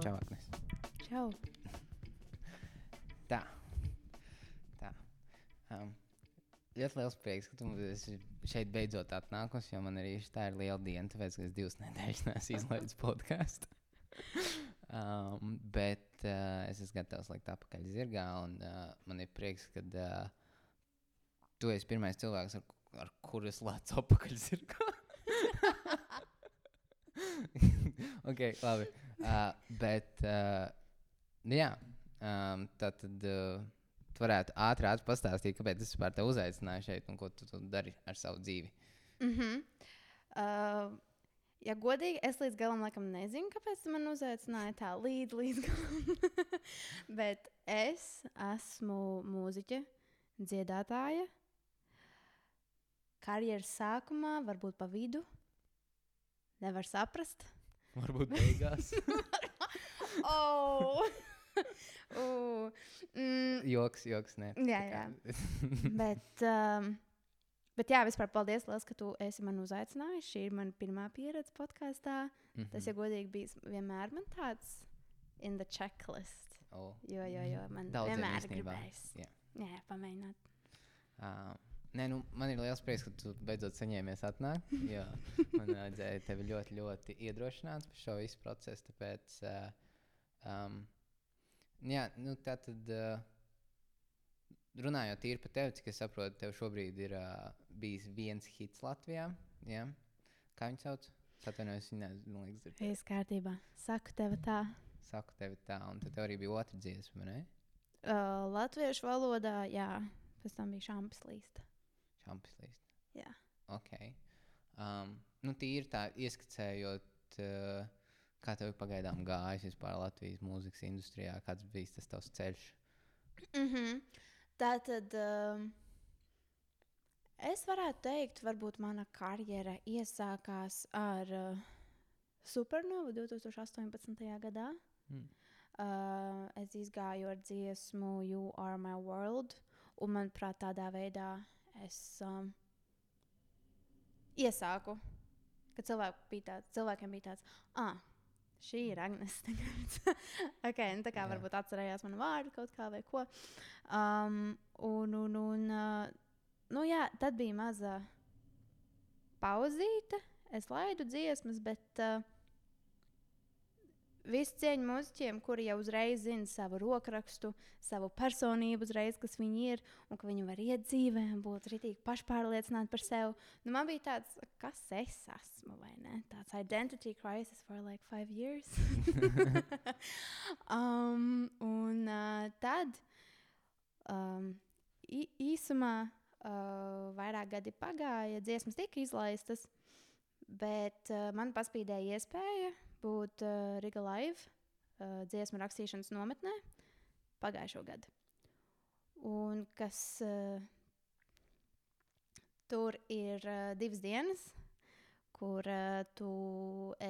Čau, Agnes. Čau. Tā. Tā. Um, ļoti liels prieks, ka tu šeit beidzot atnākusi, jo man arī tā ir liela diena, tāpēc, ka es divas nedēļas neesmu izlaidis podkāstu. um, bet uh, es esmu gatavs likt apakaļ zirgā, un uh, man ir prieks, ka uh, tu esi pirmais cilvēks, ar, ar kuru es lēcu apakaļ zirgā. ok, labi. Uh, bet, uh, jā, um, tad. tad uh, Tu varētu ātri pastāstīt, kāpēc es vispār te uzaicināju šeit un ko tu, tu dari ar savu dzīvi. Mm -hmm. uh, ja godīgi, es līdz galam laikam nezinu, kāpēc man uzaicināji tā līdz, līdz galam. Bet es esmu mūziķe, dziedātāja. Karjeras sākumā, varbūt pa vidu. Nevar saprast. Varbūt beigās. oh! uh, mm, joks, joks, nē. Jā, jā. bet, um, bet jā, vispār paldies, liels, ka tu esi man uzaicinājis. Šī ir mana pirmā pieredze podkāstā. Mm -hmm. Tas, ja godīgi, bija vienmēr man tāds in the checklist. Oh. Jo, jo, jo man Daudziem vienmēr īstenībā. gribējās. Jā. Jā, jā, pamēģināt. Uh, nē, nu, man ir liels prieks, ka tu beidzot saņēmies atnākt. Jo man vajadzēja tevi ļoti, ļoti iedrošināt par šo visu procesu. Tāpēc, uh, um, jā, nu, tā tad. Uh, Runājot tīri par tevi, cik es saprotu, tev šobrīd ir uh, bijis viens hits Latvijā. Jā? Kā viņu sauc? Es atvainojos, viņa liekas, ir. Viss kārtībā. Saku tev tā. Saku tevi tā, un tad tev arī bija otra dziesma, ne? Uh, latviešu valodā, jā, pēc tam bija šāpes līsta. Šampis līst. Jā. Ok. Um, nu, tīri tā ieskicējot, uh, kā tev pagaidām gājis vispār Latvijas mūzikas industrijā, kāds bija tas tavs ceļš. Mm -hmm. Tā tad um, es varētu teikt, varbūt mana karjera iesākās ar uh, Supernovu 2018. gadā. Mm. Uh, es izgāju ar dziesmu You Are My World, un manuprāt, tādā veidā es um, iesāku, ka cilvēku bija tāds, cilvēkiem bija tāds, ah, šī ir Agnēs. okay, nu, tā kā Jā. varbūt atcerējās manu vārdu kaut kā vai ko. Um, un, un, un uh, nu, jā, tad bija maza pauzīte. Es laidu dziesmas, bet uh, Visu cieņu mūziķiem, kuri jau uzreiz zina savu rokrakstu, savu personību, uzreiz, kas viņi ir, un ka viņi var iet dzīvē būt rītīgi pašpārliecināti par sevi. Nu, man bija tāds, kas es esmu, vai ne? Tāds identity crisis for like five years. um, un uh, tad um, īsumā uh, vairāk gadi pagāja, dziesmas tika izlaistas, bet uh, man paspīdēja iespēja būt uh, Riga Live uh, dziesmu rakstīšanas nometnē pagājušo gadu. Un kas uh, tur ir uh, divas dienas, kur uh, tu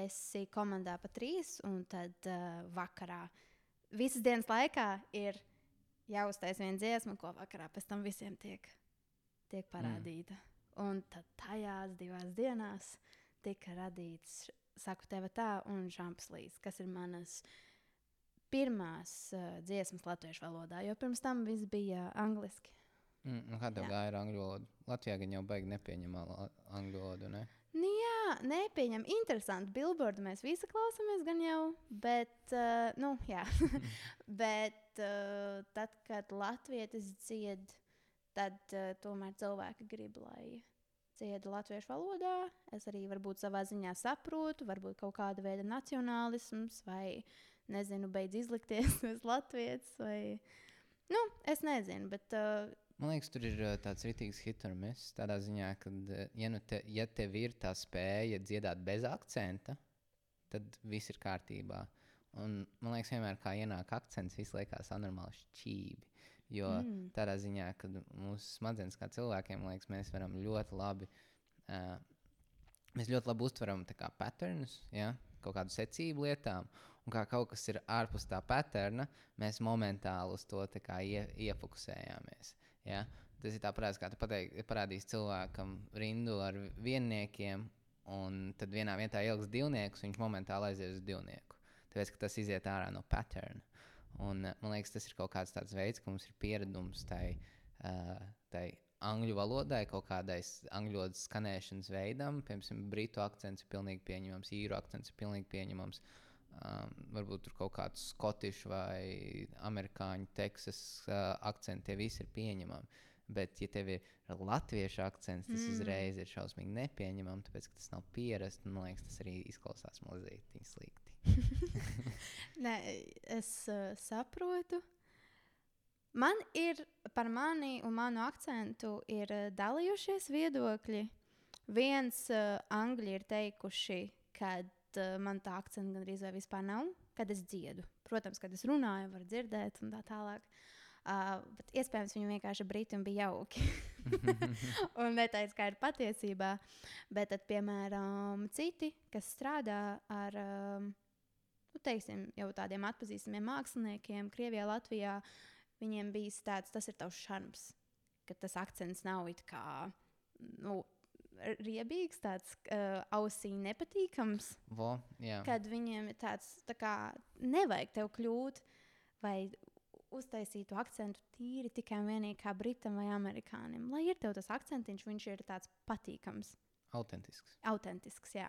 esi komandā pa trīs, un tad uh, vakarā visas dienas laikā ir jāuztais viena dziesma, ko vakarā pēc tam visiem tiek, tiek parādīta. Mm. Un tad tajās divās dienās tika radīts Saku tev tā, un Žamplīs, kas ir manas pirmās uh, dziesmas latviešu valodā, jo pirms tam viss bija angliski. Mm, nu, kā tev gāja ar angļu valodu? Latvijā gan jau baigi nepieņemama la- angļu valodu, ne? Nu, jā, nepieņem. Interesanti. Billboard mēs visi klausāmies, gan jau. Bet, uh, nu, jā. bet uh, tad, kad latvietis dzied, tad uh, tomēr cilvēki grib, lai dziedā latviešu valodā. Es arī varbūt savā ziņā saprotu, varbūt kaut kāda veida nacionālisms, vai nezinu, beidz izlikties uz latviešu. Vai... Nu, es nezinu, bet uh, Man liekas, tur ir uh, tāds rītīgs hit un miss. Tādā ziņā, ka, ja, nu te, ja tev ir tā spēja dziedāt bez akcenta, tad viss ir kārtībā. Un, man liekas, vienmēr kā ienāk akcents, viss liekas anormāli šķīvi. Jo mm. tādā ziņā, ka mūsu smadzenes kā cilvēkiem, liekas, mēs varam ļoti labi. Uh, Mēs ļoti labi uztveram paternus, ja? kaut kādu secību lietām. Un kā kaut kas ir ārpus tā paterna, mēs momentāli uz to ie, iefokusējāmies. Ja? Tas ir tāpat, kā tu pateik, parādīsi cilvēkam rindu ar vienniekiem, un tad vienā vietā ieliks divniekus, viņš momentāli aizies uz divnieku. Tāpēc, tas iziet ārā no paterna. Un, uh, man liekas, tas ir kaut kāds tāds veids, ka mums ir pieredums tai, uh, tai angļu valodai, kaut kādai angļu valodas skanēšanas veidam. Piemēram, britu akcents ir pilnīgi pieņemams, īru akcents ir pilnīgi pieņemams. Um, varbūt tur kaut kāds skotišu vai amerikāņu, teksas uh, akcents, tie visi ir pieņemami. Bet, ja tev ir latviešu akcents, tas mm. uzreiz ir šausmīgi nepieņemami, tāpēc, ka tas nav pierasts. Man liekas, tas arī izklausās mazliet slikti. Nē, es uh, saprotu. Man ir par mani un manu akcentu ir uh, dalījušies viedokļi. Viens uh, angļi ir teikuši, ka uh, man tā akcenta gandrīz vai vispār nav, kad es dziedu. Protams, kad es runāju, var dzirdēt un tā tālāk. Uh, bet iespējams, viņi vienkārši un bija jauki. un neteica, kā ir patiesībā. Bet, tad, piemēram, citi, kas strādā ar um, nu, teiksim, jau tādiem atpazīstamiem māksliniekiem, Krievijā, Latvijā, viņiem bija tāds, tas ir tavs šarms, ka tas akcents nav it kā nu, riebīgs, tāds uh, ausī nepatīkams, Vo, jā. kad viņiem ir tāds, tā kā nevajag tev kļūt vai uztaisīt to akcentu tīri tikai un vienīgi kā britam vai amerikānim. Lai ir tev tas akcentiņš, viņš ir tāds patīkams, Autentisks. autentisks, jā.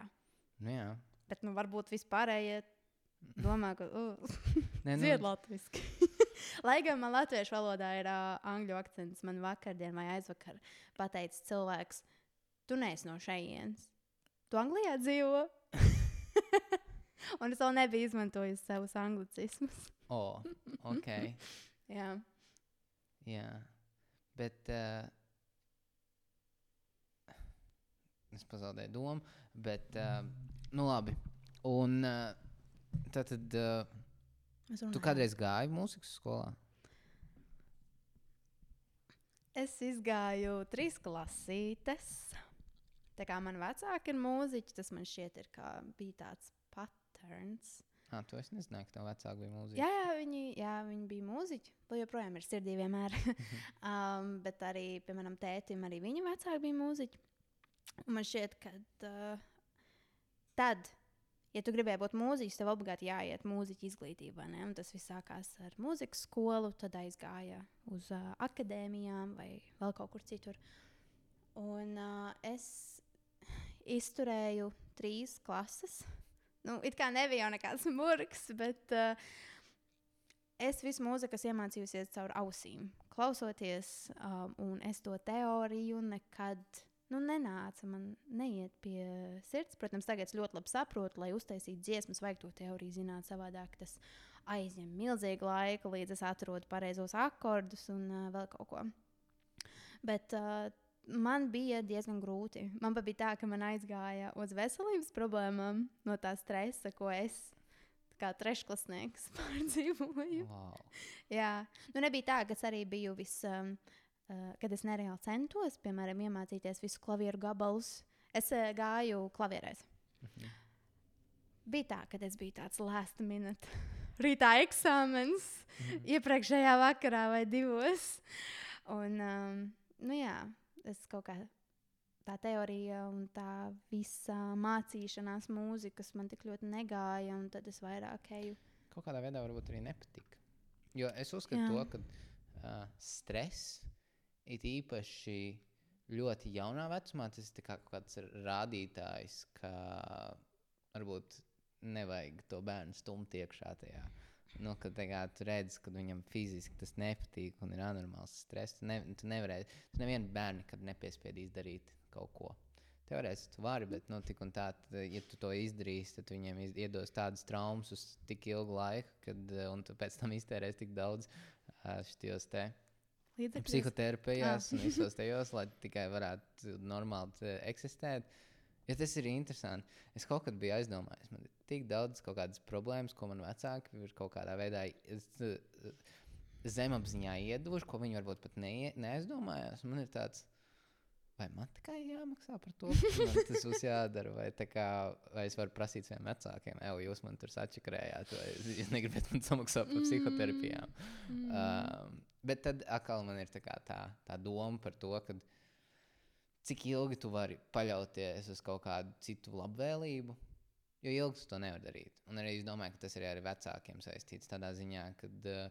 Nu, jā. Bet nu, varbūt vispārējie domā, ka uh, Nē, nu, dzied latviešu. Lai gan man latviešu valodā ir uh, angļu akcents, man vakardien vai aizvakar pateicis cilvēks, tu neesi no šejienes. Tu Anglijā dzīvo. Un es vēl nebiju izmantojis savus anglicismus. O, ok. Jā, Jā, bet uh, es pazaudēju domu. Bet, uh, nu labi. Un uh, tad, tad uh, tu kādreiz gāji mūzikas skolā? Es izgāju trīs klasītes. Tā kā man vecāki ir mūziķi, tas man šķiet, ir kā bija tāds patterns. Ah, to es nezināju, ka tev vecāki bija mūziķi. Jā, jā, viņi, jā, viņi bija mūziķi. Vēl joprojām ir sirdī vienmēr. um, bet arī, piemēram, tētim, arī viņa vecāki bija mūziķi. Un man šķiet, ka uh, tad, ja tu gribēji būt mūziķis, tev obligāti jāiet mūziķa izglītībā. Ne? Un tas viss sākās ar mūzikas skolu, tad aizgāja uz uh, akadēmijām vai vēl kaut kur citur. Un uh, es izturēju trīs klases. Nu, it kā nebija jau nekāds murgs, bet uh, es visu mūziku esmu iemācījusies caur ausīm, klausoties, um, un es to teoriju nekad nu, nenāca. Man neiet pie sirds. Protams, tagad es ļoti labi saprotu, lai uztaisītu dziesmas, vajag to teoriju zināt savādāk. Tas aizņem milzīgu laiku, līdz es atrodu pareizos akordus un uh, vēl kaut ko. Bet uh, man bija diezgan grūti. Man bija tā, ka man aizgāja uz veselības problēmām no tā stresa, ko es kā trešklasnieks pārdzīvoju. Wow. Jā, nu nebija tā, ka es arī biju vis, um, uh, kad es nereāli centos, piemēram, iemācīties visu klavieru gabalus. Es uh, gāju klavierēs. Mhm. Bija tā, ka es biju tāds last minute. Rītā eksāmens, Mhm. iepriekšējā vakarā vai divos. Un, um, nu jā, es kaut kā tā teorija un tā visa mācīšanās mūzikas man tik ļoti negāja, un tad es vairāk eju. Kaut kādā veidā varbūt arī nepatika. Jo es uzskatu, Jā. to, ka uh, stress ir īpaši ļoti jaunā vecumā. Tas ir kā kaut kāds rādītājs, ka varbūt nevajag to bērnu stumt iekšā tajā. Nu, kad kā, tu redzi, ka viņam fiziski tas nepatīk un ir anormāls stress. Tu, ne, tu nevarēsi, tu nevienu bērnu nekad nepiespiedīs darīt kaut ko. Teorētiski tu vari, bet nu, tik un tā, tad, ja tu to izdarīsi, tad viņiem iz- iedos tādas traumas uz tik ilgu laiku, kad, eh, un tu pēc tam iztērēsi tik daudz uh, šos te Līdzekļus. psihoterapijās un visos tajos, lai tikai varētu normāli te eksistēt. Ja tas ir interesanti. Es kaut kad biju aizdomājies, man ir tik daudz kaut kādas problēmas, ko man vecāki ir kaut kādā veidā eh, zemapziņā ieduvuši, ko viņi varbūt pat neie, neaizdomājās. Man ir tāds, vai man tikai jāmaksā par to? Man tas būs jādara, vai, tā kā, vai es varu prasīt saviem vecākiem, ej, jūs man tur sačakarējāt, vai jūs negribat man samaksāt par psihoterapijām. Mm. Um, bet tad atkal man ir tā, kā, tā, tā doma par to, ka cik ilgi tu vari paļauties uz kaut kādu citu labvēlību. Jo ilgi tu to nevari darīt. Un arī es domāju, ka tas ir arī vecākiem saistīts tādā ziņā, ka uh,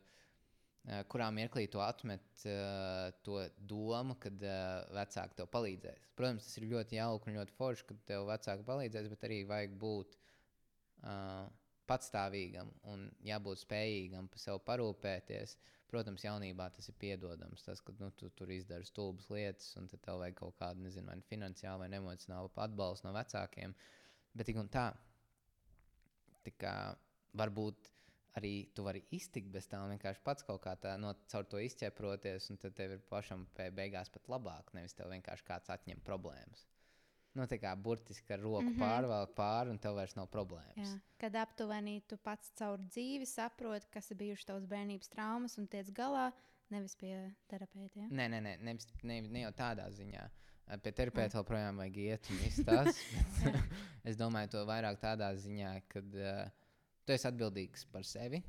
kurā mirklī tu atmet uh, to domu, ka uh, vecāki tev palīdzēs. Protams, tas ir ļoti jauki un ļoti forši, ka tev vecāki palīdzēs, bet arī vajag būt uh, patstāvīgam un jābūt spējīgam par sevi parūpēties. Protams, jaunībā tas ir piedodams. Tas, ka nu, tu tur izdari stulbas lietas, un tev vajag kaut kādu, nezinu, vai finansiālu vai emocionālu atbalstu no vecākiem. Bet tik un tā, tā kā varbūt arī tu vari iztikt bez tā vienkārši pats kaut kā tā no, caur to izķeproties, un tad tev ir pašam beigās pat labāk, nevis tev vienkārši kāds atņem problēmas. Nu, tā kā burtiski ar roku mm -hmm. pārvelk pāri, un tev vairs nav problēmas. Jā. Kad aptuveni tu pats caur dzīvi saproti, kas ir bijušas tavas bērnības traumas, un tiec galā, nevis pie terapeita. Ja? Nē, nē, nē ne, ne, ne jau tādā ziņā. Pie terapeita joprojām vajag iet un izstāstīt. es domāju, to vairāk tādā ziņā, ka uh, tu esi atbildīgs par sevi.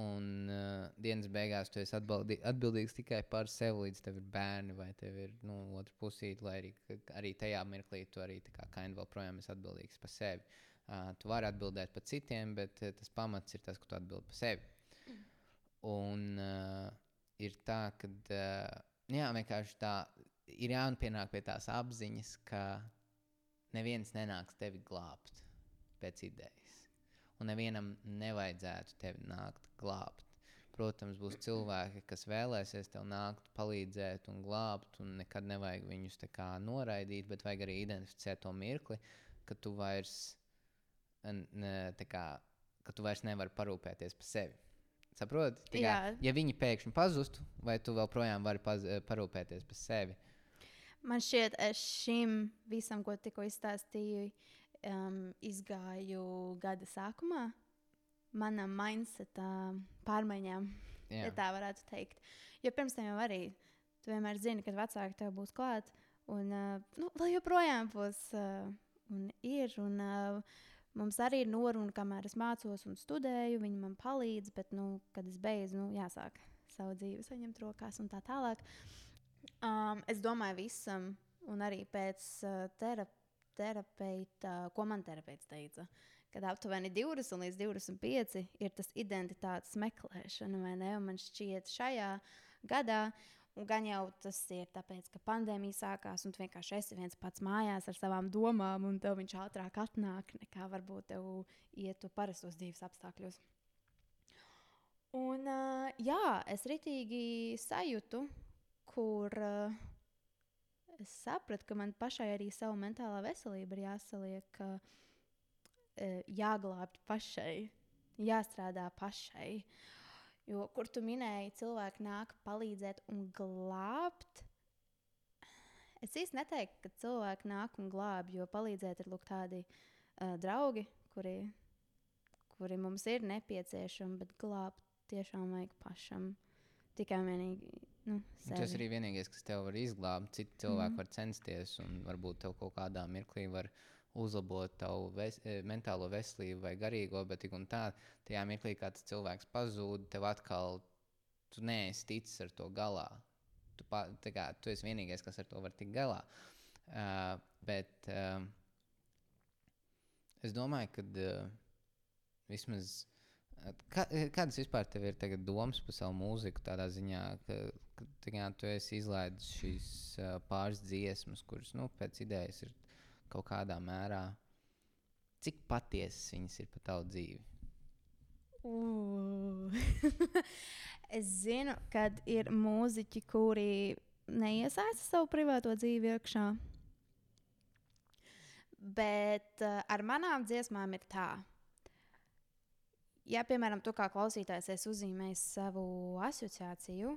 Un uh, dienas beigās tu esi atbaldi, atbildīgs tikai par sevi, līdz tev ir bērni vai tev ir nu, otra pusīte. Lai arī, arī tajā mirklī tu arī kā kind vēl projām esi atbildīgs par sevi. Uh, tu vari atbildēt par citiem, bet uh, tas pamats ir tas, ka tu atbild par sevi. Un uh, ir tā, ka uh, jā, vienkārši tā ir jāpienāk pie tās apziņas, ka neviens nenāks tevi glābt pēc idejas un nevienam nevajadzētu tevi nākt glābt. Protams, būs cilvēki, kas vēlēsies tev nākt, palīdzēt un glābt, un nekad nevajag viņus noraidīt, bet vajag arī identificēt to mirkli, ka tu vairs, ne, kā, ka tu vairs nevari parūpēties par sevi. Saproti? Kā, ja viņi pēkšņi pazustu, vai tu joprojām vari paz, parūpēties par sevi? Man šķiet, es šim visam, ko tikko izstāstīju, uh, um, izgāju gada sākumā, manam mindsetā pārmaiņām, Jā. ja tā varētu teikt. Jo pirms tam jau arī tu vienmēr zini, kad vecāki tev būs klāt, un uh, nu, vēl joprojām būs uh, un ir. Un, uh, Mums arī ir noruna, kamēr es mācos un studēju, viņi man palīdz, bet, nu, kad es beidzu, nu, jāsāk savu dzīvi saņemt rokās un tā tālāk. Um, es domāju, visam, un arī pēc uh, terapijas terapeita, ko man terapeits teica, kad aptuveni 20 līdz 25 ir tas identitātes meklēšana, vai ne? Un man šķiet, šajā gadā. Un gan jau tas ir tāpēc, ka pandēmija sākās, un tu vienkārši esi viens pats mājās ar savām domām, un tev viņš ātrāk atnāk nekā varbūt tev ietu parastos dzīves apstākļos. Un, uh, jā, es ritīgi sajūtu, kur uh, es sapratu, ka man pašai arī savu mentālā veselību ir jāsaliek, uh, jāglābj pašai, jāstrādā pašai. Jo, kur tu minēji, cilvēki nāk palīdzēt un glābt. Es īsti neteiktu, ka cilvēki nāk un glābj, jo palīdzēt ir lūk, tādi uh, draugi, kuri, kuri mums ir nepieciešami, bet glābt tiešām vajag pašam. Tikai vienīgi Nu, sevi. tas ir vienīgais, kas tev var izglābt. Citi cilvēki mm. var censties, un varbūt tev kaut kādā mirklī var uzlabot tavu ves eh, mentālo veselību vai garīgo, bet tik un tā, tajā mirklī, kad tas cilvēks pazūd, tev atkal tu neesi ticis ar to galā. Tu, pa, kā, tu esi vienīgais, kas ar to var tikt galā. Uh, bet uh, es domāju, ka uh, vismaz. Kā, kādas vispār ir domas par savu mūziku? Tādā ziņā, ka, ka tu esi izlaidis šīs uh, pāris dziesmas, kuras nu, pēc idejas ir kaut kādā mērā. Cik patiesas viņas ir par tavu dzīvi? Es zinu, ka ir mūziķi, kuri neiesaista savu privāto dzīvi iekšā. Bet uh, ar manām dziesmām ir tā. Ja, piemēram, tu kā klausītājs esi uzzīmējis savu asociāciju,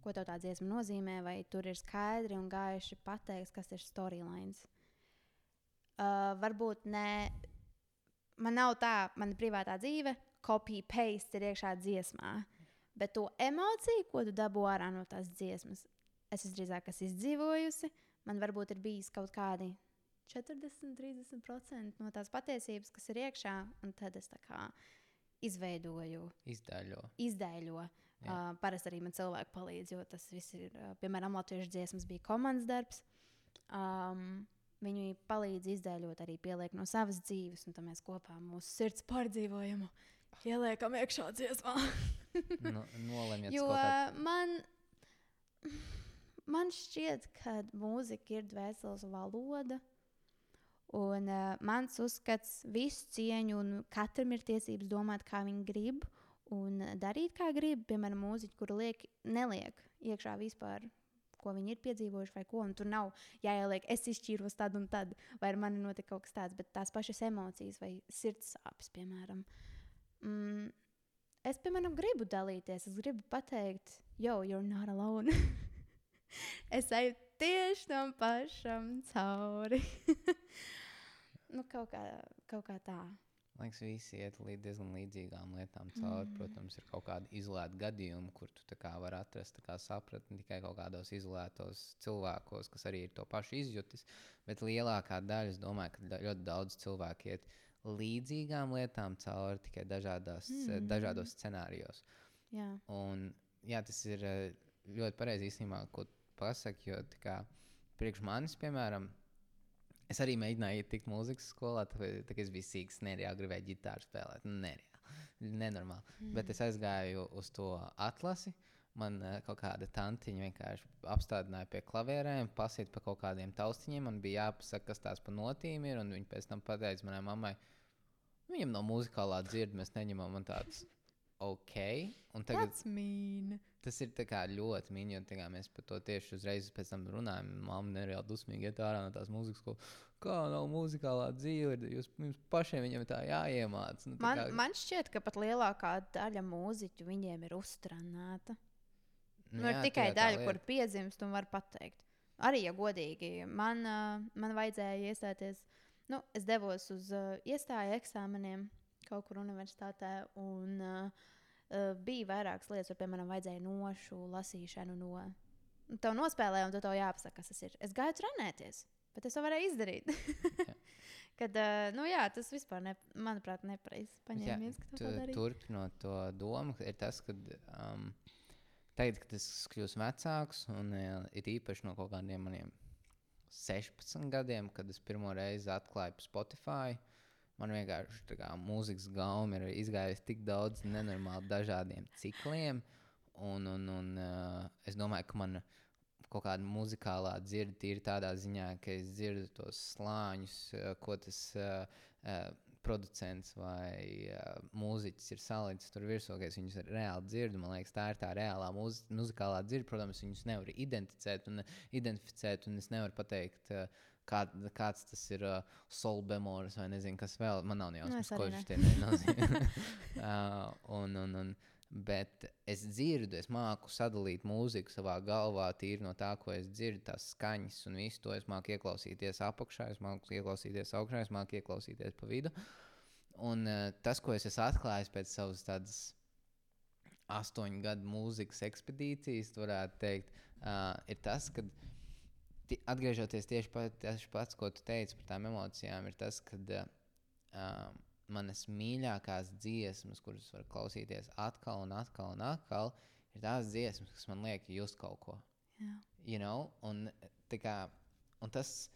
ko tev tā dziesma nozīmē, vai tur ir skaidri un gaiši pateikts, kas ir storylines. Uh, varbūt ne. Man nav tā, mana privātā dzīve, copy paste ir iekšā dziesmā. Bet to emociju, ko tu dabū ārā no tās dziesmas, es esmu izdzīvojusi. man varbūt ir bijis kaut kādi 40, 30% no tās patiesības, kas ir iekšā, un tad es tā kā izveidoju, Izdēļo. izdēļo. Jā. Uh, parasti arī man cilvēki palīdz, jo tas viss ir, uh, piemēram, latviešu dziesmas bija komandas darbs. Um, viņi palīdz izdēļot, arī pieliek no savas dzīves, un tad mēs kopā mūsu sirds pārdzīvojam, ieliekam iekšā dziesmā. Nu, Nolemjat Jo kaut kā. man, man šķiet, ka mūzika ir dvēseles valoda. Un uh, mans uzskats, visu cieņu, un katram ir tiesības domāt, kā viņi grib, un darīt, kā grib. Piemēram, mūziķi, kuri liek, neliek iekšā vispār, ko viņi ir piedzīvojuši, vai ko. Tur nav jāieliek, es izšķīros tad un tad, vai ar mani notika kaut kas tāds, bet tās pašas emocijas vai sirds sāpes, piemēram. Mm, es, piemēram, gribu dalīties, es gribu pateikt, yo, you're not alone. es eju tieši tam pašam cauri. nu, kaut kā, kaut kā tā. Liekas, visi iet līdz diezgan līdzīgām lietām cauri. Mm. Protams, ir kaut kādi izolēti gadījumi, kur tu vari atrast sapratni tikai kaut kādos izolētos cilvēkos, kas arī ir to pašu izjutis. Bet lielākā daļa, es domāju, ka ļoti daudz cilvēku iet līdzīgām lietām cauri tikai dažādās, mm. Dažādos scenārijos. Jā. Un, jā, tas ir eh, ļoti pareizi īstenībā, ko pasaki. Jo kā, priekš manis, piemēram, es arī mēģināju iet tikt mūzikas skolā. Kā es biju sīgs, nereāli gribēju ģitāru spēlēt. Nu, Nereāli, nenormāli. Mm. Bet es aizgāju uz to atlasi. Man uh, kaut kāda tantiņa vienkārši apstādināja pie klavierēm, pasīt pa kaut kādiem taustiņiem. Man bija jāpasaka, kas tās pa notīm ir. Un viņi pēc tam pateica manai mammai, viņam no muzikālā dzird, mēs neņemam man tāds. Ok, un tagad That's mean. Tas ir ļoti jo tā kā mēs par to tieši uzreiz pēc tam runājam. Māma nereāli dusmīgi iet ārā no tās mūzikas skolas. Kā nav muzikālā dzīve, jūs jums pašiem viņam tā jāiemācās. Nu, tā Man, kā- man šķiet, ka pat lielākā daļa mūziķu viņiem ir uztrenēta. Nu, ir jā, tikai ir tā daļa, kur lieta. piedzimst un var pateikt. Arī, ja godīgi, man, man vajadzēja iestāties. Nu, es devos uz uh, iestāju eksāmeniem kaut kur universitātē, un uh, uh, bija vairākas lietas, kur, piemēram, vajadzēja nošu, lasīšanu no. Un Tev nospēlēja, un tu tev jāpasaka, kas tas ir. Es gāju trenēties, bet es to varēju izdarīt. Kad, uh, nu jā, tas vispār, ne, manuprāt, nepareizi paņēmies, tu- to. Turpinot to domu, ir tas, ka um, tagad, kad es kļūstu vecāks, un uh, it īpaši no kaut kādiem maniem 16 gadiem, kad es pirmo reizi atklāju Spotify, man vienkārši kā mūzikas gauma ir izgājusi tik daudz nenormāli dažādiem cikliem, un, un, un uh, es domāju, ka man kaut kāda muzikālā dzirde ir tādā ziņā, ka es dzirdu tos slāņus, uh, ko tas uh, uh, producents vai uh, mūziķis ir salicis tur virsū, ka es viņus reāli dzirdu. Man liekas, tā ir tā reālā mūz muzikālā dzirde. Protams, viņus nevar identificēt un, identificēt, un es nevaru pateikt. Uh, Kā, kāds tas ir uh, sol bemols vai nezinu, kas vēl. Man nav Nu, jausmas, ko viņš te nozīmē. uh, un, un, un, bet es dzirdu, es māku sadalīt mūziku savā galvā, tīri no tā, ko es dzirdu, tās skaņas un visu to es māku ieklausīties apakšā, es māku ieklausīties augšā, es māku ieklausīties pa vidu. Un uh, tas, ko es esmu atklājis pēc savas tādas astoņu gadu mūzikas ekspedīcijas, varētu teikt, uh, ir tas, ka ti- atgriežoties tieši pa- tieši pats, ko tu teici par tām emocijām, ir tas, ka uh, uh, manas mīļākās dziesmas, kuras var klausīties atkal un atkal un atkal, ir tās dziesmas, kas man liek just kaut ko. Jā. You know? un, kā, un, tas,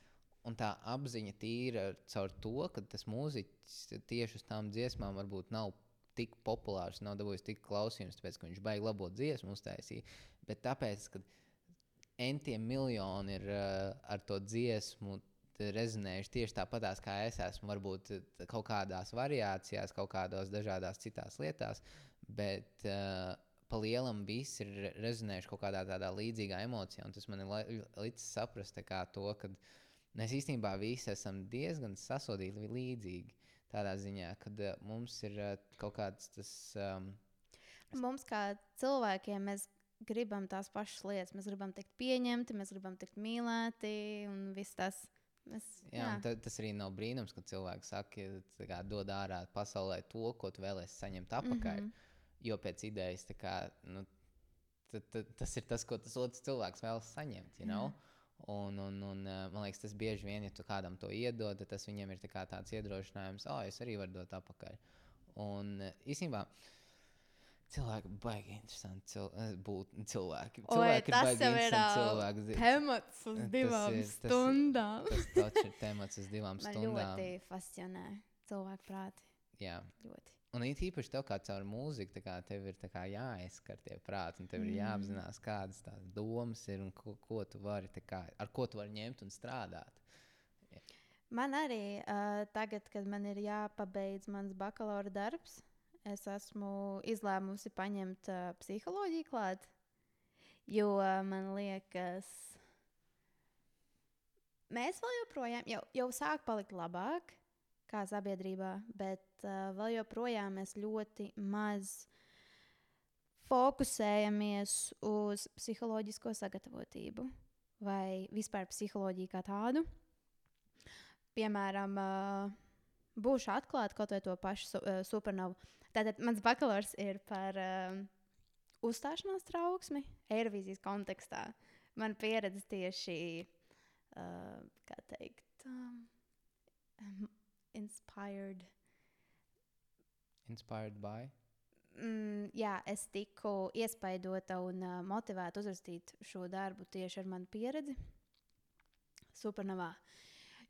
un tā apziņa tīra caur to, ka tas mūziķis tieši uz tām dziesmām varbūt nav tik populārs, nav dabūjis tik klausījums, tāpēc ka viņš baigi labo dziesmu uztaisīja, bet tāpēc, ka entiem miljoni ir uh, ar to dziesmu rezonējuši tieši tāpatās, kā es esmu. Varbūt t- kaut kādās variācijās, kaut kādās dažādās citās lietās, bet uh, pa lielam viss ir re- rezonējuši kaut kādā tādā līdzīgā emocijā. Un tas man ir licis saprast to, ka mēs īstenībā visi esam diezgan sasodīti līdzīgi. Tādā ziņā, ka uh, mums ir uh, kaut kāds tas. Um, Mums, kā cilvēkiem, mēs gribam tās pašas lietas. Mēs gribam tikt pieņemti, mēs gribam tikt mīlēti un viss tas. Mēs, Jā, jā. Ta, tas arī nav brīnums, ka cilvēki saka, ka kā, dod ārā pasaulē to, ko tu vēlēsies saņemt atpakaļ. Mm. -hmm. Jo pēc idejas tā kā, nu, ta, ta, tas ir tas, ko tas otrs cilvēks vēlas saņemt. You know? Un, un, un, uh, man liekas, tas bieži vien, ja tu kādam to iedod, tad tas viņam ir tā tāds iedrošinājums, oh, es arī varu dot atpakaļ. Un uh, īstenībā. Cilvēki baigi interesanti cil būt cilvēki. Cilvēki Oi, tas jau ir cilvēki. temats uz Tas divām ir- tas- stundām. Tas taču ir temats uz divām Man stundām. ļoti fascinē cilvēku prāti. Jā. Ļoti. Un it īpaši tev kā caur mūziku, tā kā tev ir kā jāizskar tie prāti, un tev ir Mm. jāapzinās, kādas tās domas ir un ko, ko tu vari, kā, ar ko tu vari ņemt un strādāt. Man arī uh, tagad, kad man ir jāpabeidz mans bakalaura darbs, es esmu izlēmusi paņemt uh, psiholoģiju klāt. Jo uh, man liekas, mēs vēl joprojām, jau, jau sāk palikt labāk kā sabiedrībā, bet uh, vēl joprojām mēs ļoti maz fokusējamies uz psiholoģisko sagatavotību vai vispār psiholoģiju kā tādu piemēram, uh, būšu atklāta kaut vai to pašu uh, supernovu. Tātad mans bakalaurs ir par uh, uzstāšanās trauksmi Eirovīzijas kontekstā. Man pieredze tieši, uh, kā teikt, um, um, inspired. Inspired by. Mm, jā, es tiku iespaidota un uh, motivēta uzrakstīt šo darbu tieši ar manu pieredzi Supernovā.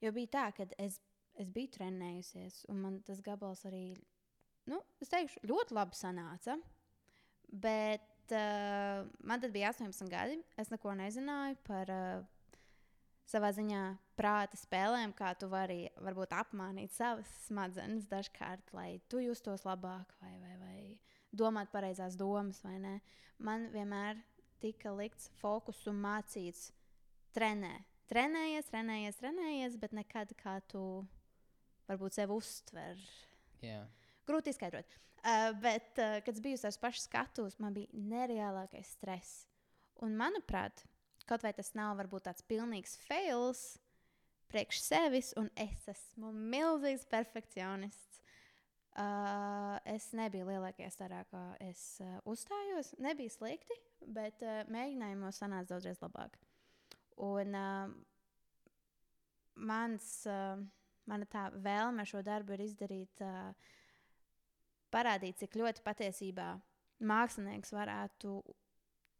Jo bija tā, ka es, es biju trenējusies, un man tas gabals arī, nu, es teikšu, ļoti labi sanāca. Bet uh, man tad bija 18 gadi. Es neko nezināju par uh, savā ziņā prāta spēlēm, kā tu vari varbūt apmānīt savas smadzenes dažkārt, lai tu justos labāk vai, vai, vai domāt pareizās domas, vai ne. Man vienmēr tika likts fokus un mācīts trenēt. Trenējies, trenējies, trenējies, bet nekad kā tu varbūt sevi uztver. Jā. Grūti izskaidrot. Uh, bet, uh, kad es biju uz pašas skatuves, man bija nereālākais stress. Un, manuprāt, kaut vai tas nav varbūt tāds pilnīgs fails priekš sevis, un es esmu milzīgs perfekcionists. Uh, es nebiju lielākajā starā, kā es uh, uzstājos. Nebija slikti, bet uh, mēģinājumos sanāca daudzreiz labāk. Un uh, mans, uh, mana tā vēlme šo darbu ir izdarīt, uh, parādīt, cik ļoti patiesībā mākslinieks varētu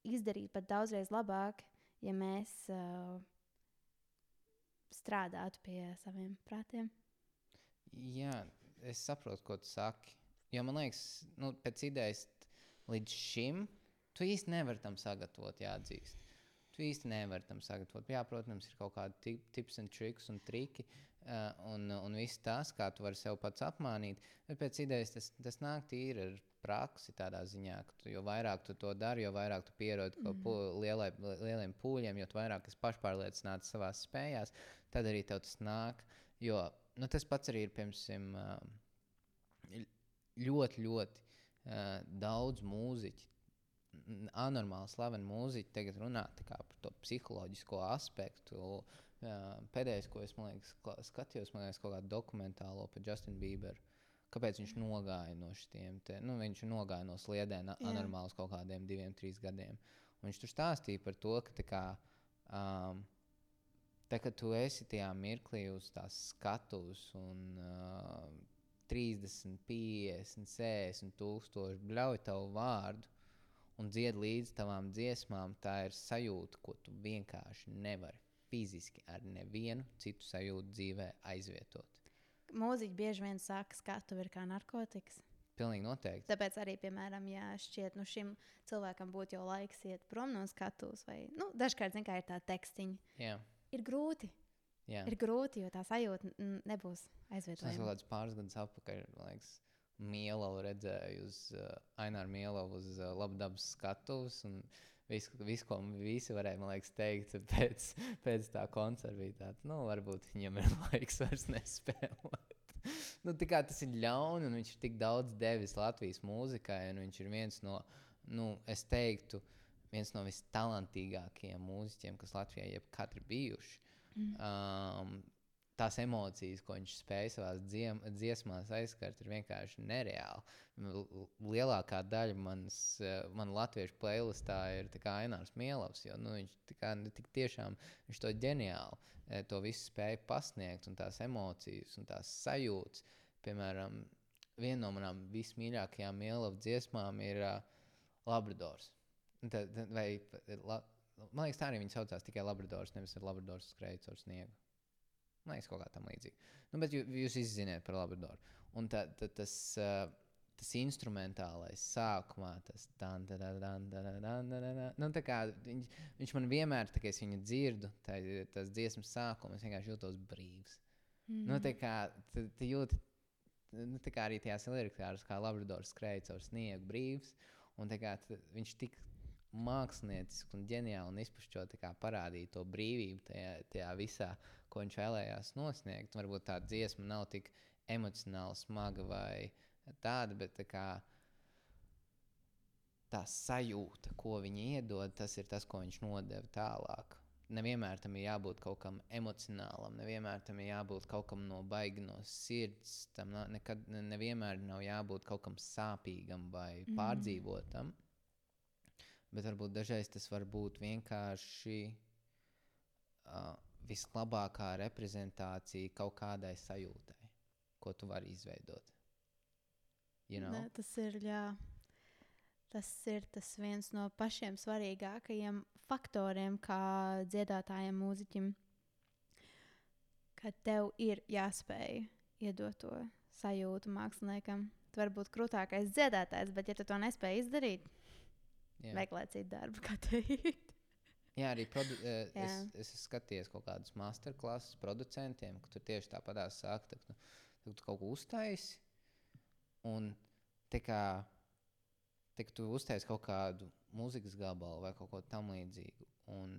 izdarīt pat daudzreiz labāk, ja mēs uh, strādātu pie saviem prātiem. Jā, es saprotu, ko tu saki. Jo man liekas, nu, pēc idejas līdz šim tu īsti nevari tam sagatavot, jāatzīst. Tu īsti nevari tam sagatavot. Jā, protams, ir kaut kādi tip, tips un triks un triki. Uh, un, un viss tas, kā tu vari sev pats apmānīt, bet pēc idejas tas, tas nāk tīri ar praksi tādā ziņā, ka tu, jo vairāk tu to dari, jo vairāk tu pierodi mm. pū, lielai, lieliem pūļiem, jo vairāk esi pašpārliecināts savā spējās, tad arī tev tas nāk. Jo nu, tas pats arī ir, piemēram, uh, ļoti, ļoti uh, daudz mūziķu. Anormāli slaveni mūziķi tagad runā par to psiholoģisko aspektu. Pēdējais, ko es liekas, skatījos, man liekas, kaut kādu dokumentālo par Justinu Bieberu. Kāpēc viņš nogāja no šiem te, nu, viņš nogāja no sliedēm uz kaut kādiem diviem, trīs gadiem. Un viņš tur stāstīja par to, ka tā kā, um, tā, kad tu esi tajā mirklī uz tās skatuves un uh, 30, 50, 60 tūkstoši bļauj tavu vārdu un dzied līdz tavām dziesmām, tā ir sajūta, ko tu vienkārši nevari fiziski ar nevienu citu sajūtu dzīvē aizvietot. Mūziķi bieži vien saka, ka skatu ir kā narkotikas. Pilnīgi noteikti. Tāpēc arī, piemēram, ja šķiet, nu šim cilvēkam būtu jau laiks iet prom no skatuves, vai nu, dažkārt, mērā, ir tā tekstiņa, Jā, ir grūti. jā. Ir grūti, jo tā sajūta nebūs Es kaut aizvietojama. kādus pāris gadus atpakaļ, Mielavu redzēju uz uh, Aināru Mielavu uz uh, labdabas skatuves. un Visu, visu, ko visi varēja man liekas, teikt pēc, pēc tā koncerta, bija tāds, nu, varbūt viņam ir laiks vairs nespēlēt. nu, tā kā tas ir ļauni, un viņš ir tik daudz devis Latvijas mūzikai, un viņš ir viens no, nu, es teiktu, viens no vistalantīgākajiem mūziķiem, kas Latvijā jebkad ir bijuši. Mm. Um, tās emocijas, ko viņš spēja savā dziesmās aizskart, ir vienkārši nereāli. L lielākā daļa manas, man latviešu playlistā ir Ainārs Mielovs, jo nu, viņš kā, nu, tiešām viņš to ģeniāli to visu spēja pasniegt, un tās emocijas un tās sajūtas. Piemēram, viena no manām vismīļākajām Mielovas dziesmām ir uh, Labradors. Tad, vai, la, man liekas, tā arī viņa saucās tikai Labradors, nevis Labradors skrēja caur sniegu. Man liekas, kaut kā tam līdzīga. Nu, bet jūs, jūs izziniet par Labradoru. Un tā, tā, tas, uh, tas instrumentālais sākumā, tas nu, kā, viņš, viņš man vienmēr, tā, kad es viņu dzirdu, tā, tas dziesmas sākums, es vienkārši jūtos brīvs. Mm. Nu, tā kā tu, tu jūti, nu, tā kā arī tajās lirikās, kā Labradors skrēja caur sniegu brīvs, un tā kā tu, viņš tik mākslinieciski un ģeniāli un izpušķot parādīja to brīvību tajā, tajā visā, ko viņš vēlējās nosniegt. Varbūt tā dziesma nav tik emocionāli smaga vai tāda, bet tā, kā, tā sajūta, ko viņi iedod, tas ir tas, ko viņš nodeva tālāk. Nevienmēr tam ir jābūt kaut kam emocionālam, nevienmēr tam ir jābūt kaut kam no baigi no sirds. Tam nekad, nevienmēr nav jābūt kaut kam sāpīgam vai mm. pārdzīvotam. Bet varbūt dažreiz tas var būt vienkārši uh, vislabākā reprezentācija kaut kādai sajūtai, ko tu vari izveidot. You know? ne, tas ir jā. Tas ir tas viens no pašiem svarīgākajiem faktoriem, kā dziedātājam, mūziķim, ka tev ir jāspēj iedot to sajūtu māksliniekam. Tu vari būt krūtākais dziedātājs, bet, ja tu to nespēj izdarīt, Jā. meklē citu darbu, kā teikt. Jā, arī produ, uh, es, es skaties kaut kādus masterclasses producentiem, ka tur tieši tāpatās sāk, ka tu, tu, tu kaut ko uztaisi. Un tā kā tā, tu uztaisi kaut kādu mūzikas gabalu vai kaut ko tamlīdzīgu, un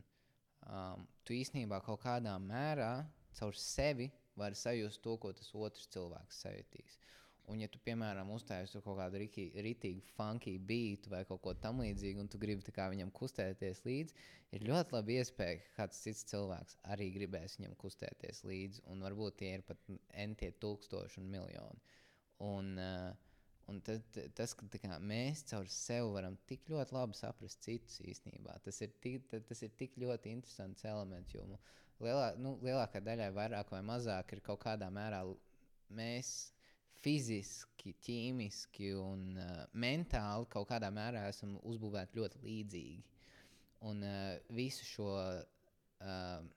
um, tu īsnībā kaut kādā mērā caur sevi vari sajust to, ko tas otrs cilvēks sajutīs. Un, ja tu, piemēram, uztaisīsi kaut kādu rītīgu, funky beatu vai kaut ko tamlīdzīgu, un tu gribi viņam kustēties līdzi, ir ļoti labi iespēja, ka kāds cits cilvēks arī gribēs viņam kustēties līdzi. Un varbūt tie ir pat entie tūkstoši un miljoni. Un, uh, un tad, tas, ka kā, mēs caur sevi varam tik ļoti labi saprast citus īstenībā, tas ir tik, tas ir tik ļoti interesants elements. Jo lielā, nu, lielākā daļai vairāk vai mazāk ir kaut kādā mērā mēs fiziski, ķīmiski un uh, mentāli kaut kādā mērā esam uzbūvēti ļoti līdzīgi. Un uh, visu šo. Uh,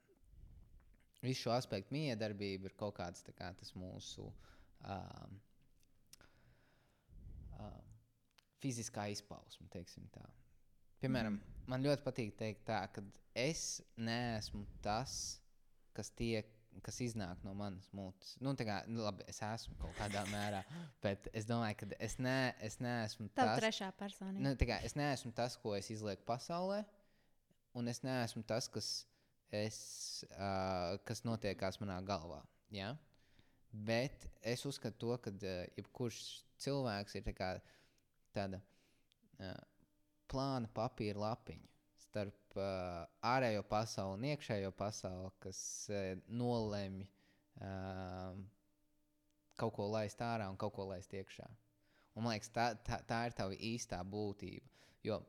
Visu šo aspektu miedarbība ir kaut kāds kā, mūsu uh, uh, fiziskā izpausme. Piemēram, mm. man ļoti patīk teikt, tā, ka es neesmu tas, kas tiek kas iznāk no manas mutes. Nu, kā, nu, labi, es esmu kaut kādā mērā, bet es domāju, ka es, ne, es neesmu tas. Tā ir trešā personība. Nu, kā, es neesmu tas, ko es izlieku pasaulē, un es neesmu tas, kas, es, uh, kas notiekās manā galvā. Ja? Bet es uzskatu, to, ka uh, jebkurš cilvēks ir tā kā, tāda uh, plāna papīra lapiņa starp uh, ārējo pasauli un iekšējo pasauli, kas uh, nolemj uh, kaut ko laist ārā un kaut ko laist iekšā. Un, man liekas, tā, tā, tā ir tā īstā būtība. Jo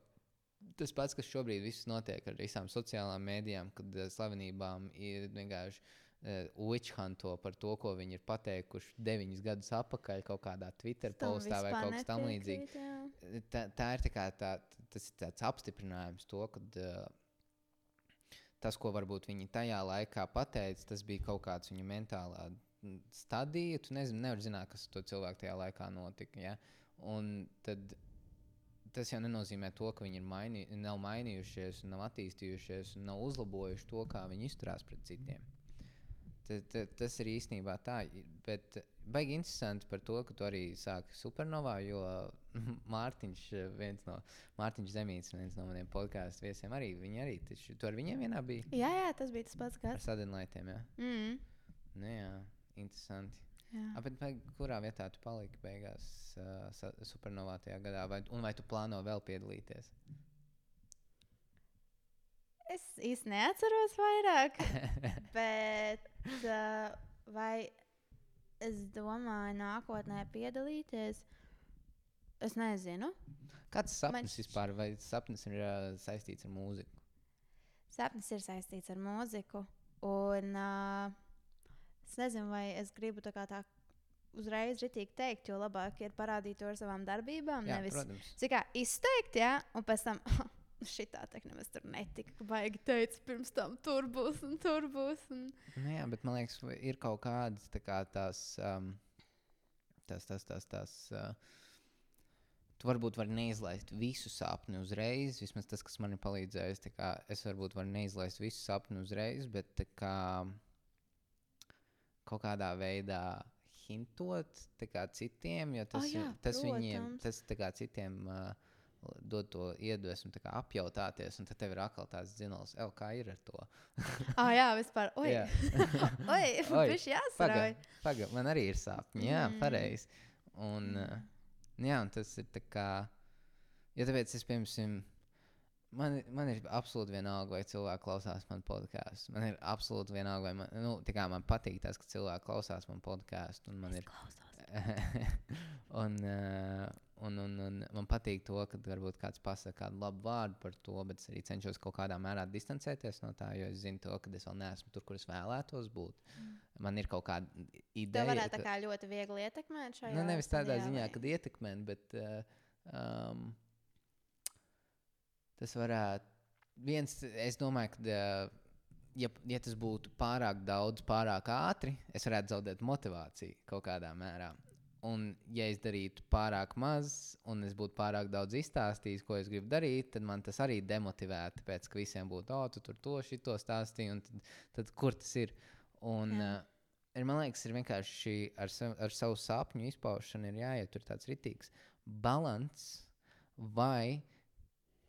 tas pats, kas šobrīd notiek ar visām sociālajām mēdījām, kad uh, slavenībām ir vienkārši uh, witchhunto par to, ko viņi ir pateikuši deviņus gadus atpakaļ kaut kādā Twitter postā vai kaut kas tamlīdzīgs. Tā, tā ir tā kā tā, tas ir tāds apstiprinājums to, ka uh, tas, ko varbūt viņi tajā laikā pateica, tas bija kaut kāds viņa mentālā stadija. Tu nezini, nevar zināt, kas to cilvēku tajā laikā notika. Ja? Un tad tas jau nenozīmē to, ka viņi ir mainī, nav mainījušies, nav attīstījušies nav uzlabojuši to, kā viņi izturās pret citiem. T -t Tas ir īstenībā tā, bet baigi interesanti par to, ka tu arī sāki supernovā, jo Mārtiņš, viens no Mārtiņš Zemīts, viens no maniem podkāstu viesiem, arī viņi arī, taču, tu ar viņiem vienā bija? Jā, jā, tas bija tas pats gads. Ar sadinlaitiem, jā. Mm. Nu, jā, interesanti. Jā. A, bet vai, kurā vietā tu paliki beigās uh, supernovā tajā gadā, vai, un vai tu plāno vēl piedalīties? Es īsti neatceros vairāk, bet uh, vai es domāju, nākotnē piedalīties. Es nezinu. Kāds sapnis Man vispār, vai sapnis ir uh, saistīts ar mūziku? Sapnis ir saistīts ar mūziku. Un uh, es nezinu, vai es gribu tā kā tā uzreiz ritīgi teikt, jo labāk ir parādīt to ar savām darbībām. Jā, nevis protams. Cik kā izteikt, jā, un pēc tam šitā tā nemaz tur netika. ka Baigi teica, pirms tam tur būs un tur būs. Un... Nu, jā, bet man liekas, ir kaut kādas tā kā tās. Um, tas, tas, tas, tas uh, tu varbūt vari neizlaist visu sapni uzreiz. Vismaz tas, kas man ir palīdzējis. kā Es varbūt varu neizlaist visu sapni uzreiz, bet kā, kaut kādā veidā hintot kā citiem, jo tas, Ah, jā, tas viņiem, protams. tas kā citiem. Uh, Dod to iedvesmu, kā apjautāties, un tad tev ir atkal tāds zināms, kā ir ar to. Ah, jā, vispār. Oi, oi, Oi, viņš jāsarauj. Paga, man arī ir sāpes. Jā, Mm. pareizi. Un, uh, jā, un tas ir tā kā. Ja tāpēc es, piemēram, man, man ir absolūti vienalga, vai cilvēki klausās man podkāstu. Man ir absolūti vienalga, vai man, nu, man patīk tas, ka cilvēki klausās man podkāstu. Un man ir. un, uh, un, un, un man patīk to, ka varbūt kāds pasakā kādu labu vārdu par to, bet es arī cenšos kaut kādā mērā distancēties no tā, jo es zinu, to, ka es vēl neesmu tur, kur es vēlētos būt. Mm. Man ir kaut kāda ideja. varētu tā ka- kā ļoti viegli ietekmēt šajā Nu, nevis tādā stadijā, ziņā, vai- ka ietekmē, bet uh, um, tas varētu. Viens, es domāju, ka, uh, ja, ja tas būtu pārāk daudz, pārāk ātri, es varētu zaudēt motivāciju kaut kādā mērā. Un, ja es darītu pārāk maz, un es būtu pārāk daudz izstāstījis, ko es gribu darīt, tad man tas arī demotivētu. Tāpēc, ka visiem būtu, oh, tu tur to, šito stāstīji, un tad, tad kur tas ir? Un, Jā. uh, ir, man liekas, ir vienkārši ar, ar savu sapņu izpaušanu ir jāiet tur tāds ritīgs balans, vai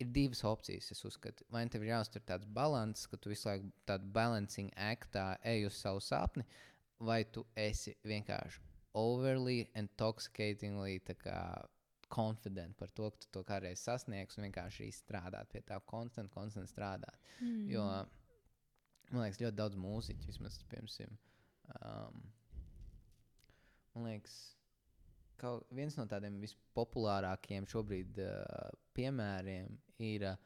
ir divas opcijas. Es uzskatu, vai tev ir jāuztur tāds balans, ka tu visu laiku tādā balancing aktā ej uz savu sapni, vai tu esi vienkārši overly intoxicatingly kā confident par to, ka tu to kādreiz sasniegs un vienkārši strādāt pie tā, konstant, konstant strādāt. Mm. Jo man liekas, ļoti daudz mūziķu, vismaz piemēram, um, man liekas, ka viens no tādiem vispopulārākajiem šobrīd uh, piemēriem ir, uh,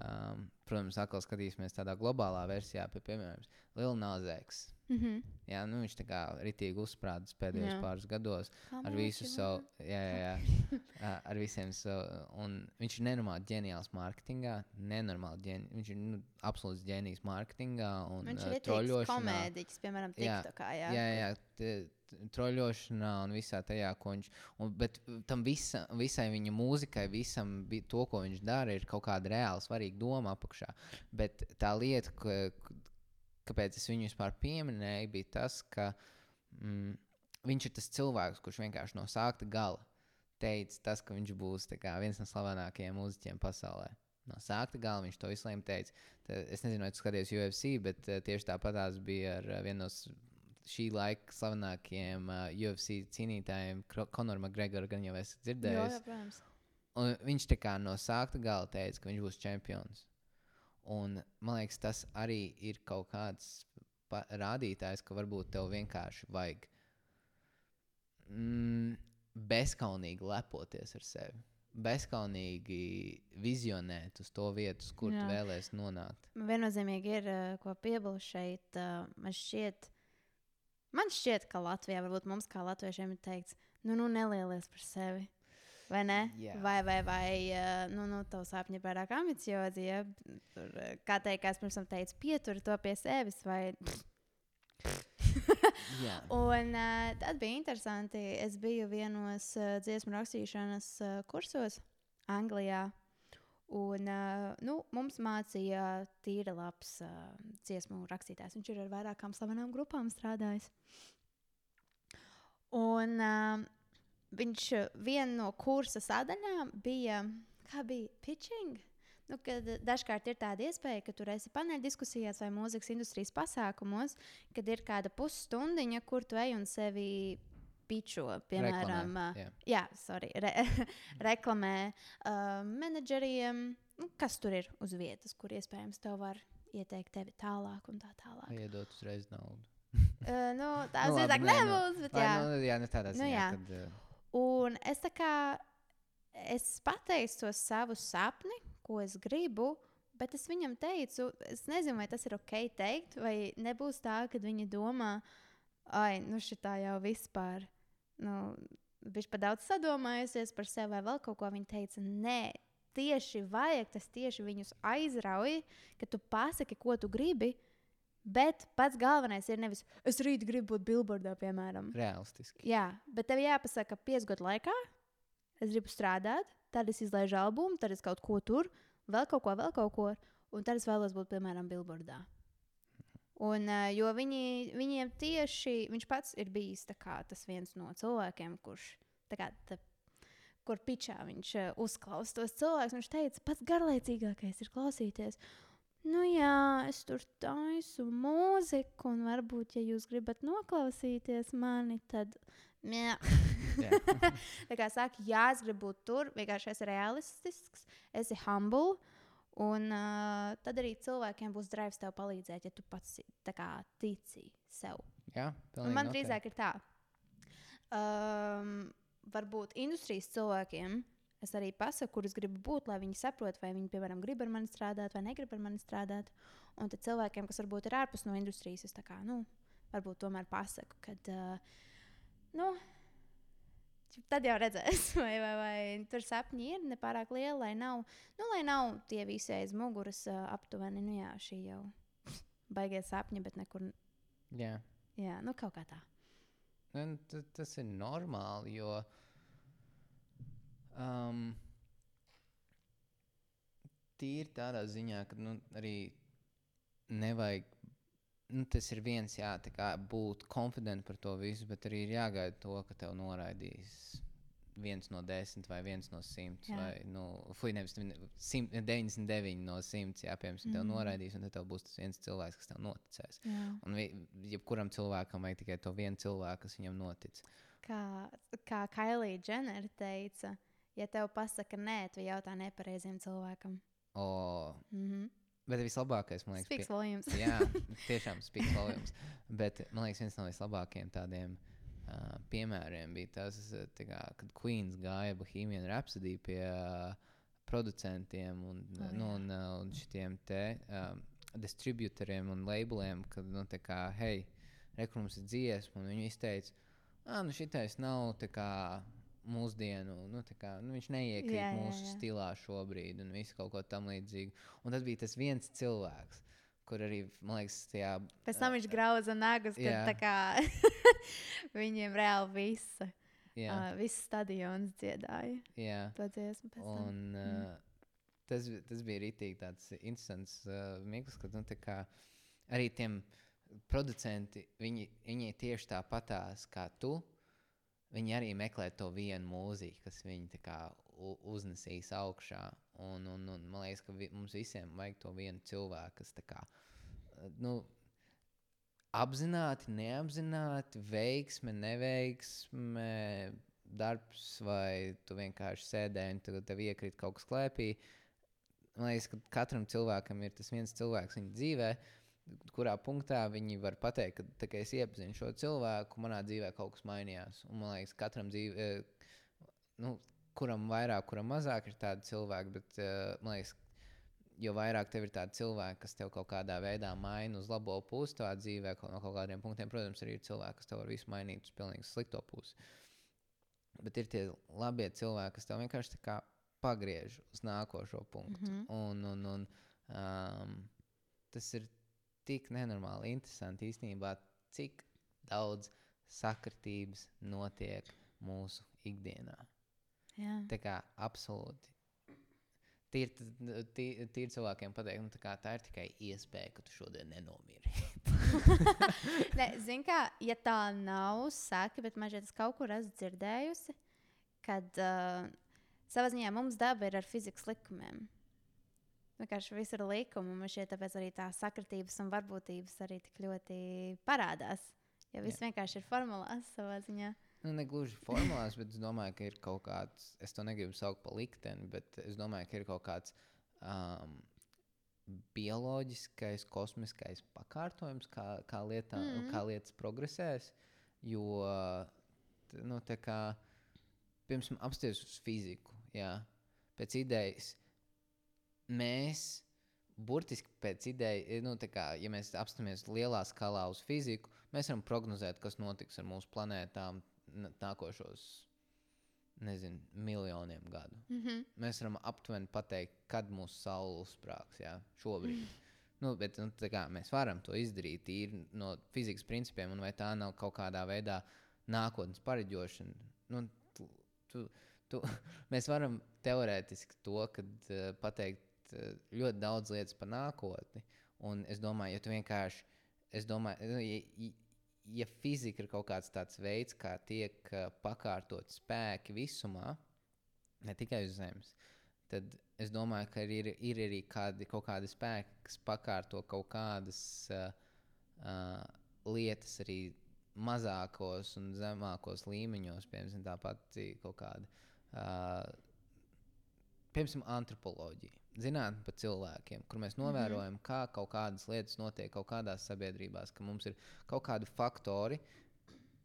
um, protams, atkal skatīsimies tādā globālā versijā, pie piemēram, Liela Nāzēks. Mm -hmm. Jā, nu, viņš tā kā ritīgi uzsprādzis pēdējos Jā. pāris gados Come ar visu savu, jā, jā, jā, ar visiem savu, un viņš ir nenormāli ģeniāls mārketingā, nenormāli ģeni, viņš ir nu, absolūts ģēnijs mārketingā un Viņš ir arī troļošanā. komēdiķis, piemēram, TikTokā. Jā, Jā, jā, t- troļošanā un visā tajā, ko viņš. Un, bet tam visa, visai viņa mūzikai, visam bi- to, ko viņš dara, ir kaut kāda reāla svarīga doma apakšā. Bet tā lieta, ka, kāpēc es viņu vispār pieminēju, bija tas, ka mm, viņš ir tas cilvēks, kurš vienkārši no sākta gala teica, tas, ka viņš būs kā, viens no slavenākajiem mūziķiem pasaulē. No sākta gala viņš to visu laiku teica. Tā, es nezinu, vai tu skaties UFC, bet uh, tieši tāpatās bija ar uh, vienu no šī laika slavenākajiem uh, UFC cīnītājiem, Konoru Makgregoru, gan jau esat jā, dzirdējis. jā, protams. Un viņš tā kā no sākta gala teica, ka viņš būs čempions. Un, man liekas, tas arī ir kaut kāds rādītājs, ka varbūt tev vienkārši vajag mm, bezskaunīgi lepoties ar sevi. Bezskaunīgi vizionēt uz to vietu, kur Jā. Tu vēlēsies nonākt. Man viennozīmīgi ir uh, ko piebilst šeit. Uh, man šķiet, man šķiet, ka Latvijā, varbūt mums kā latviešiem ir teikts, nu, nu nelielies par sevi. Vai ne? Jā. Vai, vai, vai uh, nu, nu, tavs sapņi ir pārāk ambiciozi. Ja? Tur, uh, kā teikt, kā es pirms tam teicu, pieturi to pie sevis. Vai... Un uh, tad bija interesanti. Es biju vienos uh, dziesmu rakstīšanas uh, kursos Anglijā. Un, uh, nu, mums mācīja tīra labs uh, dziesmu rakstītājs. Viņš ir ar vairākām slavenām grupām strādājis. Un uh, viņš uh, viena no kursa sadaļām bija, kā bija pitching. Nu, dažkārt ir tāda iespēja, ka tur esi paneļdiskusijās vai mūzikas industrijas pasākumos, kad ir kāda pusstundiņa, kur tu ej un sevi pičo, piemēram, Reklamē, uh, jā. sorry, re, reklamē uh, menedžeriem, nu, kas tur ir uz vietas, kur iespējams tev var ieteikt tevi tālāk un tā tālāk. vai iedot uzreiz naudu. Uh, nu, Nu, nu, nē, nu, nebūs. Bet, Vai, jā. nu, jā, nu tādā Nu, ziņā, jā. kad, uh, Un es tā kā es pateicu to savu sapni, ko es gribu, bet es viņam teicu, es nezinu, vai tas ir ok teikt, vai nebūs tā, ka viņi domā, ai, nu šitā jau vispār. Nu, Viņš pat daudz sadomājusies par sevi vai vēl kaut ko. Viņa teica, nē, tieši vajag, tas tieši viņus aizrauj, ka tu pasaki, ko tu gribi. Bet pats galvenais ir nevis, es rīt gribu būt billboardā, piemēram. realistiski. Jā, bet tev jāpasaka, ka piecu gadu laikā es gribu strādāt, tad es izlaižu albumu, tad es kaut ko tur, vēl kaut ko, vēl kaut ko, un tad es vēlos būt, piemēram, billboardā. Un, uh, jo viņi, viņiem tieši viņš pats ir bijis kā, tas viens no cilvēkiem, kurš tā kā, tā, kur pičā viņš uh, uzklausa tos cilvēkus. Viņš teica, pats garlaicīgākais ir klausīties. Nu, jā, es tur taisu mūziku, un varbūt, ja jūs gribat noklausīties mani, tad. Tā kā saka, jā, es gribu būt tur, vienkārši esi realistisks, esi humble. Un uh, tad arī cilvēkiem būs drives tev palīdzēt, ja tu pats kā, tici sev. Jā, man drīzāk ir tā, um, varbūt industrijas cilvēkiem es arī pasaku, kur es gribu būt, lai viņi saprotu, vai viņi, piemēram, grib ar mani strādāt vai negrib ar mani strādāt. Un tad cilvēkiem, kas varbūt ir ārpus no industrijas, es kā, nu, varbūt tomēr pasaku, ka, uh, nu, tad jau redzēs, vai, vai, vai tur sapņi ir nepārāk lieli, lai nav, nu, lai nav tie visi aiz muguras uh, aptuveni. Nu, jā, šī jau baigie sapņi, bet nekur, Jā. jā, nu, kaut kā tā. Un t- Tas ir normāli, jo um, tīri tādā ziņā, ka nu, arī nevajag. Nu, tas ir viens, jā, tā kā būt konfidents par to visu, bet arī ir jāgaida to, ka tev noraidīs viens no desmit vai viens no simts. Jā. Vai, nu, fuj, nevis ne- simt- 99 no simts, jā, piemēram, mm. tev Mhm. noraidīs, un tad tev būs tas viens cilvēks, kas tev noticēs. Jā. Un vi- jebkuram cilvēkam vajag tikai to vienu cilvēku, kas viņam notic. Kā, kā Kailija Dženera teica, ja tev pasaka nē, tu jautā nepareiziem cilvēkam. O, Mm -hmm. bet vislabākais, man liekas, Speaks volumes. jā, tiešām spīd volumes. Bet man liekas, viens no vislabākajiem tādiem uh, piemēriem bija tas, kā, kad Queens gāja Bohemian Rhapsody pie uh, producentiem un, oh, nu, un, uh, un šitiem te um, distributoriem un labeliem, kad, nu, tā kā, hei, rekur mums ir dziesma, un viņi izteica, ah, nu šitais nav tā kā mūsdienu, nu, kā, nu, viņš neiekrīt Jā, jā, mūsu jā. stilā šobrīd, un visu kaut ko tam līdzīgu. Un tad bija tas viens cilvēks, kur arī, man liekas, tajā Pēc tam viņš grauza nagus, kad Jā. tā kā viņiem reāli visa, jā, uh, viss stadions dziedāja jā. to dziesmu. pēc tam. Un, uh, tas, bi- tas bija rītīgi tāds interesants uh, mirklis, kad nu, kā arī tiem producenti, viņi, viņi tieši tāpatās kā tu. Viņi arī meklē to vienu mūziku, kas viņu uznesīs augšā. Un, un, un man liekas, ka vi, mums visiem vajag to vienu cilvēku, kas kā, uh, nu, apzināti, neapzināti, veiksme, neveiksme, darbs, vai tu vienkārši sēdēji un tagad tev iekrīt kaut kas klēpī. Man liekas, ka katram cilvēkam ir tas viens cilvēks viņa dzīvē, kurā punktā viņi var pateikt, ka tā, es iepazinu šo cilvēku, manā dzīvē kaut kas mainījās. Un man liekas, katram dzīvē, nu, kuram vairāk, kuram mazāk ir tādi cilvēki, bet uh, man liekas, jo vairāk tev ir tādi cilvēki, kas tev kaut kādā veidā maina uz labo pusi savā dzīvē, kaut, no kaut kādiem punktiem, protams, arī ir cilvēki, kas tev var visu mainīt uz pilnīgi slikto pusi. Bet ir tie labie cilvēki, kas tev vienkārši pagriež uz nākošo punktu. Mm. -hmm. un, un, un, um, tas ir tik nenormāli interesanti īstenībā, cik daudz sakritības notiek mūsu ikdienā. Jā. Tā kā absolūti. Tīri tī, tī cilvēkiem pateikt, nu, tā, kā, tā ir tikai iespēja, ka tu šodien nenomiri. Nē, zini, kā, ja tā nav, saka, bet man es kaut kur esmu dzirdējusi, kad uh, savā ziņā mums daba ir ar fizikas likumiem. Vienkārši viss ir likumi, un man šķiet, tāpēc arī tā sakritības un varbūtības arī tik ļoti parādās. Jo viss vienkārši ir formulās savā ziņā. Nu, ne gluži formulās, bet es domāju, ka ir kaut kāds, es to negribu saukt par likteni, bet es domāju, ka ir kaut kāds um, bioloģiskais, kosmiskais pakārtojums, kā, kā, lietā, mm. -hmm. kā lietas progresēs. Jo, nu, tā kā, piemēram, apstāties uz fiziku, jā, pēc idejas, mēs burtiski pēc idejas, nu, tā kā, ja mēs apstāmies lielā skalā uz fiziku, mēs varam prognozēt, kas notiks ar mūsu planētām nākošos, nezinu, miljoniem gadu. Mm -hmm. Mēs varam aptuveni pateikt, kad mūsu saule uzsprāgs. Jā, šobrīd. Nu, bet, nu, kā, mēs varam to izdarīt tīri no fizikas principiem, un vai tā nav kaut kādā veidā nākotnes pareģošana. Nu, tu, tu, tu, mēs varam teorētiski to kad, uh, pateikt uh, ļoti daudz lietas par nākotni. Un es domāju, ja tu vienkārši, es domāju, nu, ja, ja- fizika ir kaut kāds tāds veids, kā tiek uh, pakārtot spēki visumā, ne tikai uz Zemes, tad es domāju, ka ir, ir arī kādi, kaut kādi spēki, kas pakārto kaut kādas uh, uh, lietas arī mazākos un zemākos līmeņos, piemēram, tāpat kaut kāda. Uh, Piemēram, antropoloģija, zinātnē par cilvēkiem, kur mēs novērojam, mm -hmm. kā kaut kādas lietas notiek kaut kādās sabiedrībās, ka mums ir kaut kādi faktori,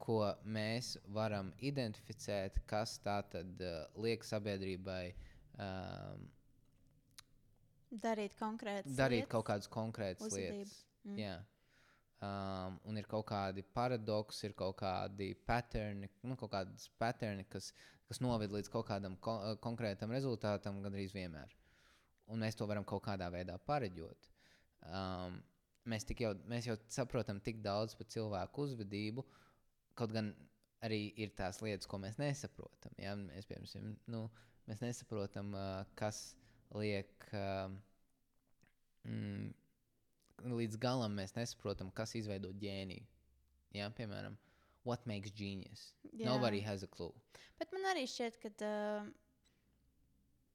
ko mēs varam identificēt, kas tā tad uh, liek sabiedrībai um, Darīt konkrētas darīt lietas. kaut kādas konkrētas uzvedību. lietas. Mm. Jā. Um, un ir kaut kādi paradoksi, ir kaut kādi paterni, nu, kaut kādas paterni, kas, kas noved līdz kaut kādam ko eh, konkrētam rezultātam gandrīz vienmēr. Un mēs to varam kaut kādā veidā pareģot. Um, mēs, jau, mēs jau saprotam tik daudz par cilvēku uzvedību, kaut gan arī ir tās lietas, ko mēs nesaprotam. Ja? Mēs, piemēram, nu, mēs nesaprotam, uh, kas liek. Uh, mm, līdz galam mēs nesaprotam, kas izveido ģēniju. Ja? Piemēram, what makes genius? Jā. Nobody has a clue. Bet man arī šķiet, ka uh,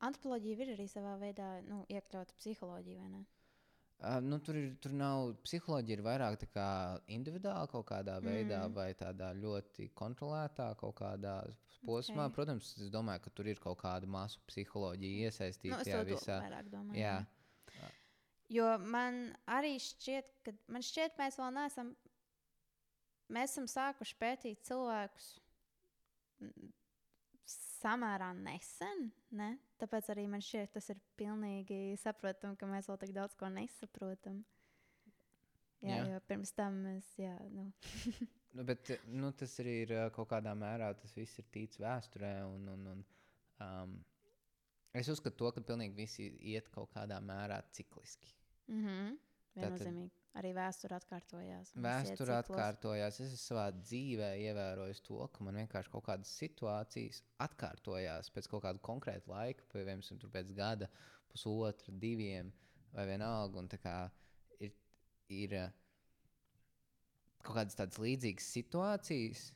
antropoloģija ir arī savā veidā nu, iekļauta psiholoģija. vai ne? Uh, nu, tur, ir, tur nav psiholoģija, ir vairāk tā kā individuāli kaut kādā veidā, Mm. mm. vai tādā ļoti kontrolētā kaut kādā posmā. Ok. Okay. Protams, es domāju, ka tur ir kaut kāda masu psiholoģija Nu, iesaistīta es tajā visā. vairāk domāju. Jā, Jo man arī šķiet, ka man šķiet, mēs vēl neesam. Mēs esam sākuši pētīt cilvēkus mm, samērā nesen. Ne? Tāpēc arī man šķiet, tas ir pilnīgi saprotami, ka mēs vēl tik daudz ko nesaprotam. Jā, Jā. jo pirms tam mēs. Jā, nu. nu, bet nu, tas arī ir kaut kādā mērā, tas viss ir tīts vēsturē. Un, un, un, um, es uzskatu, to, ka pilnīgi visi iet kaut kādā mērā cikliski. Mm -hmm. Viennozīmīgi. Arī vēsture atkārtojās. Vēsture atkārtojās. Es savā dzīvē ievērojis to, ka man vienkārši kaut kādas situācijas atkārtojās pēc kaut kāda konkrēta laika, piemēram, pēc gada, pusotra, diviem vai vienalga. Un tā kā ir, ir eh, kaut kādas tādas līdzīgas situācijas.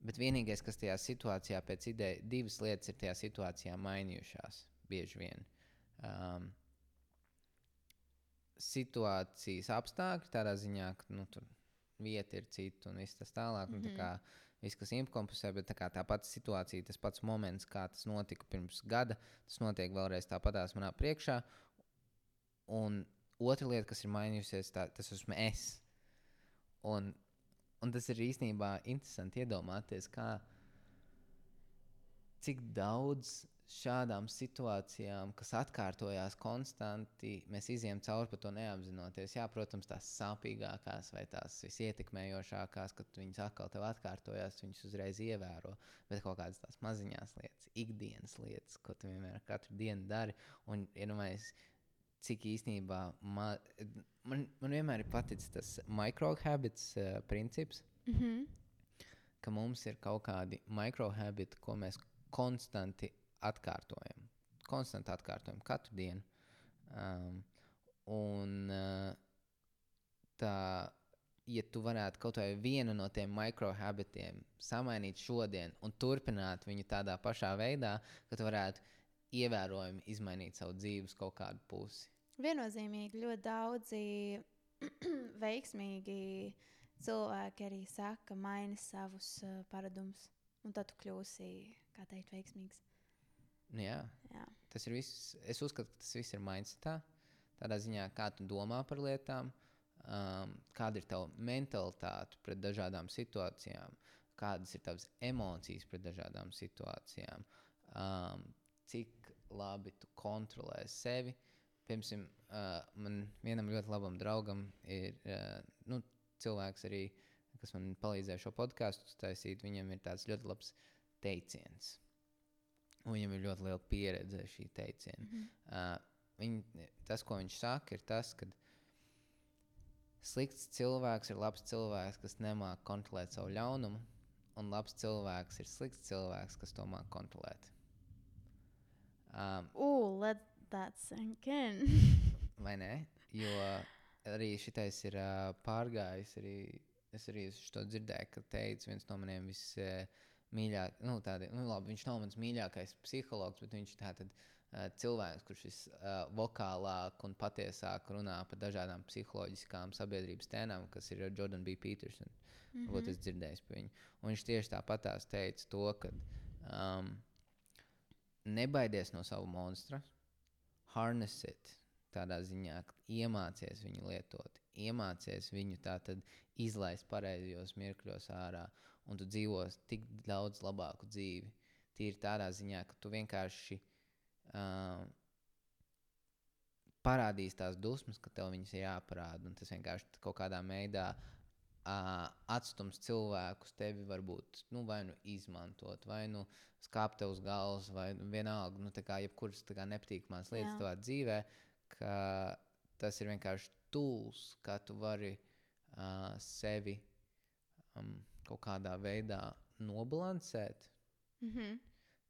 Bet vienīgais, kas tajā situācijā, pēc idejas, divas lietas ir tajā situācijā mainījušās bieži vien. Um, situācijas apstākļi, tādā ziņā, ka nu, tur vieta ir cita un viss tas tālāk. Mm -hmm. tā kā, viss, kas impulsē, bet tā, kā, tā pati situācija, tas pats moments, kā tas notika pirms gada, tas notiek vēlreiz tāpatās manā priekšā. Un otra lieta, kas ir mainījusies, tā, tas esmu es. Un, un tas ir īstenībā interesanti iedomāties, kā, cik daudz šādām situācijām, kas atkārtojās konstanti, mēs izējām cauri par to neapzinoties. Jā, protams, tās sāpīgākās vai tās visietekmējošākās, kad viņas atkal tev atkārtojās, viņas uzreiz ievēro. Bet kaut kādas tās maziņās lietas, ikdienas lietas, ko tu vienmēr katru dienu dari. Un iedomājies, cik īstenībā ma man, man vienmēr ir paticis tas microhabits uh, princips Mm -hmm. ka mums ir kaut kādi mikrohabiti, ko mēs konstanti atkārtojam. Konstanti atkārtojam katru dienu. Um, un uh, tā, ja tu varētu kaut vai vienu no tiem mikrohabitiem samainīt šodien un turpināt viņu tādā pašā veidā, ka tu varētu ievērojami izmainīt savu dzīves kaut kādu pusi. Viennozīmīgi ļoti daudzi veiksmīgi cilvēki arī saka, maini savus uh, paradumus. Un tad tu kļūsi, kā teikt, veiksmīgs. Nu Jā, Jā. tas ir viss. Es uzskatu, ka tas viss ir mindsetā. tādā ziņā, kā tu domā par lietām, um, kāda ir tava mentalitāte pret dažādām situācijām, kādas ir tavas emocijas pret dažādām situācijām, um, cik labi tu kontrolē sevi. Piemēram, uh, man vienam ļoti labam draugam ir uh, nu, cilvēks, arī, kas man palīdzēja šo podkāstu taisīt. Viņam ir tāds ļoti labs teiciens. Un viņam ir ļoti liela pieredze šī teiciena. Mm -hmm. uh, viņ, tas, ko viņš saka, ir tas, ka slikts cilvēks ir labs cilvēks, kas nemāķi kontrolēt savu ļaunumu, un labs cilvēks ir slikts cilvēks, kas to māca kontrolēt. Um, Ooh, let that sink in. vai ne? Jo arī šitais ir uh, pārgājis. Arī, es arī to dzirdēju, ka teica viens no maniem vismīļākajiem, nu, tādi, nu, labi, viņš nav mans mīļākais psihologs, bet viņš ir uh, cilvēks, kurš visvokālāk uh, un patiesāk runā par dažādām psiholoģiskām sabiedrības tēmām, kas ir Jordan B. Peterson. Mm -hmm. Varbūt es dzirdēju par viņu. Un viņš tieši tāpatās teica to, ka um, nebaidies no sava monstra, harness it tādā ziņā, iemācies viņu lietot, iemācies viņu izlaist pareizajos mirkļos ārā, un tu dzīvos tik daudz labāku dzīvi. Tīri tādā ziņā, ka tu vienkārši uh, parādīsi tās dusmas, ka tev viņas ir jāparāda, un tas vienkārši kaut kādā veidā uh, atstums cilvēkus tevi varbūt nu, vai nu izmantot, vai nu skāpt tev uz galvas, vai vienalga, nu, tā kā jebkuras tā kā nepatīkamās lietas Jā. tavā dzīvē, ka tas ir vienkārši tools, kā tu vari uh, sevi um, kaut kādā veidā nobalansēt. Mm -hmm.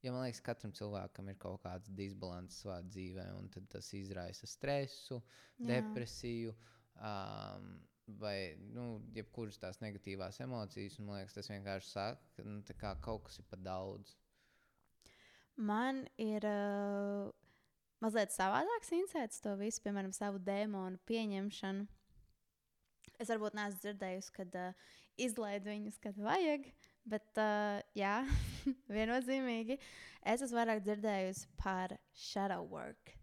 Ja man liekas, katram cilvēkam ir kaut kāds disbalans savā dzīvē, un tas izraisa stresu, Jā. depresiju. Um, vai nu, jebkuras tās negatīvās emocijas. Man liekas, tas vienkārši saka, ka nu, kā kaut kas ir par daudz. Man ir uh, mazliet savādāks insēts to visu, piemēram, savu dēmonu pieņemšanu. Es varbūt neesmu dzirdējusi, kad uh, izlaidu viņus, kad vajag, bet uh, jā, viennozīmīgi es esmu vairāk dzirdējusi par shadow work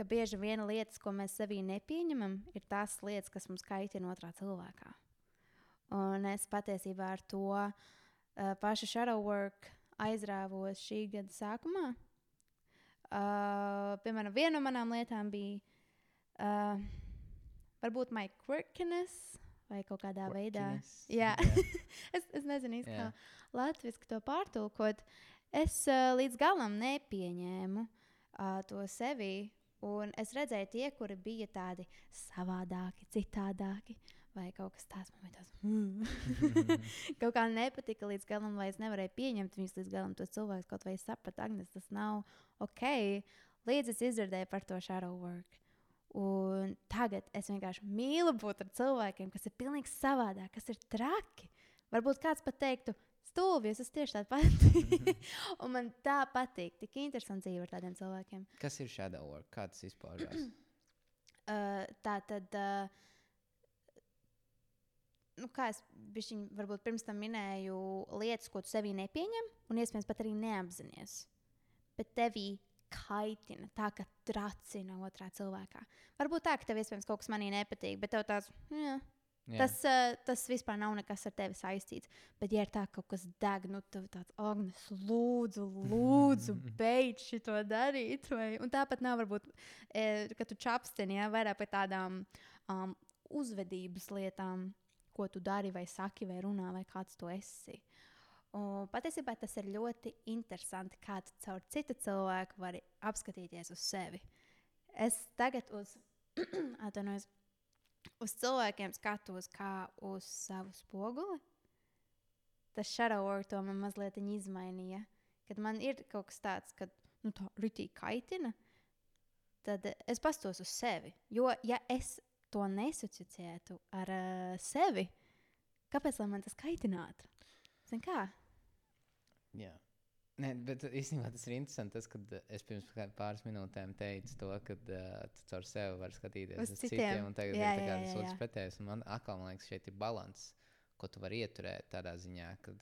ka bieži vien lietas, ko mēs sevī nepieņemam, ir tās lietas, kas mums kaitina otrā cilvēkā. Un es patiesībā ar to uh, pašu shadow work aizrāvos šī gada sākumā. Uh, piemēram, viena no manām lietām bija uh, varbūt my quirkiness. Vai kaut kādā quirkiness. veidā. Jā, es, es nezinu, īsti, kā latviešu to pārtulkot. Es uh, līdz galam nepieņēmu uh, to sevi Un es redzēju, tie, kuri bija tādi savādāki, citādāki, vai kaut kas tāds, man liekas, mm. kaut kā nepatika līdz galam, vai es nevarēju pieņemt viņus līdz galam. Tos cilvēkus kaut vai sapratu, Agnes, tas nav ok. Līdz es izdzirdēju par to shadow work. Un tagad es vienkārši mīlu būt ar cilvēkiem, kas ir pilnīgi savādāk, kas ir traki. Varbūt kāds pat teiktu, stulbi, es esmu tieši tāds pats. un man tā patīk, tik interesanti dzīvot ar tādiem cilvēkiem. Kas ir shadow work? Kā tas izpaužās? uh, tā tad. Uh, Nu, kā es bišķiņ, varbūt pirms tam minēju, lietas, ko tu sevī nepieņem, un iespējams pat arī neapzinājies. Bet tevī kaitina, tā kā tracina otrā cilvēkā. Varbūt tā, ka tev iespējams kaut kas manī nepatīk, bet tev tāds, jā, Jā. Tas, uh, tas vispār nav nekas ar tevi saistīts. Bet, ja ir tā, ka kaut kas deg, nu, tad tāds Agnes, lūdzu, lūdzu beidz šo darīt. Vai, un tāpat nav varbūt, e, ka tu čapsteni ja, vairāk par tādām um, uzvedības lietām, ko tu dari, vai saki, vai runā, vai kāds tu esi. Un patiesībā tas ir ļoti interesanti, kā tu caur citu cilvēku vari apskatīties uz sevi. Es tagad uz, atvainojos, uz cilvēkiem skatos kā uz savu spoguli. Tas shadow to man mazliet izmainīja. Kad man ir kaut kas tāds, ka nu, tā ritīgi kaitina, tad es pastos uz sevi. Jo, ja es to nesociētu ar uh, sevi, kāpēc man tas kaitinātu? Zin kā? Jā. Nē, bet īstenībā tas ir interesanti. Tas, kad es pirms pāris minūtēm teicu to, ka uh, tu caur sevi vari skatīties uz, uz citiem, citiem un tagad jā, ir tāds otrs pretējs. Man atkal man liekas, šeit ir balans, ko tu vari ieturēt tādā ziņā, ka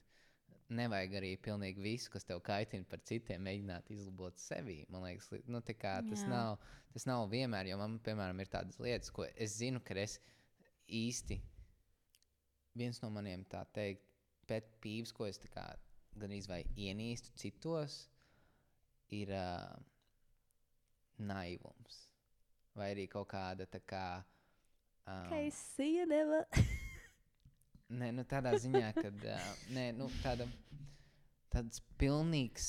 nevajag arī pilnīgi visu, kas tev kaitina par citiem, mēģināt izlabot sevi. Man liekas, li- nu, kā, tas, Jā. nav, tas nav vienmēr, jo man, piemēram, ir tādas lietas, ko es zinu, ka es īsti viens no maniem tā teikt, pīves, ko es tā kā gan izvēl ienīstu citos, ir uh, naivums. Vai arī kaut kāda tā kā. Um, see you never. Nē, nu, tādā ziņā, ka uh, nē, nu, tāda, tāds pilnīgs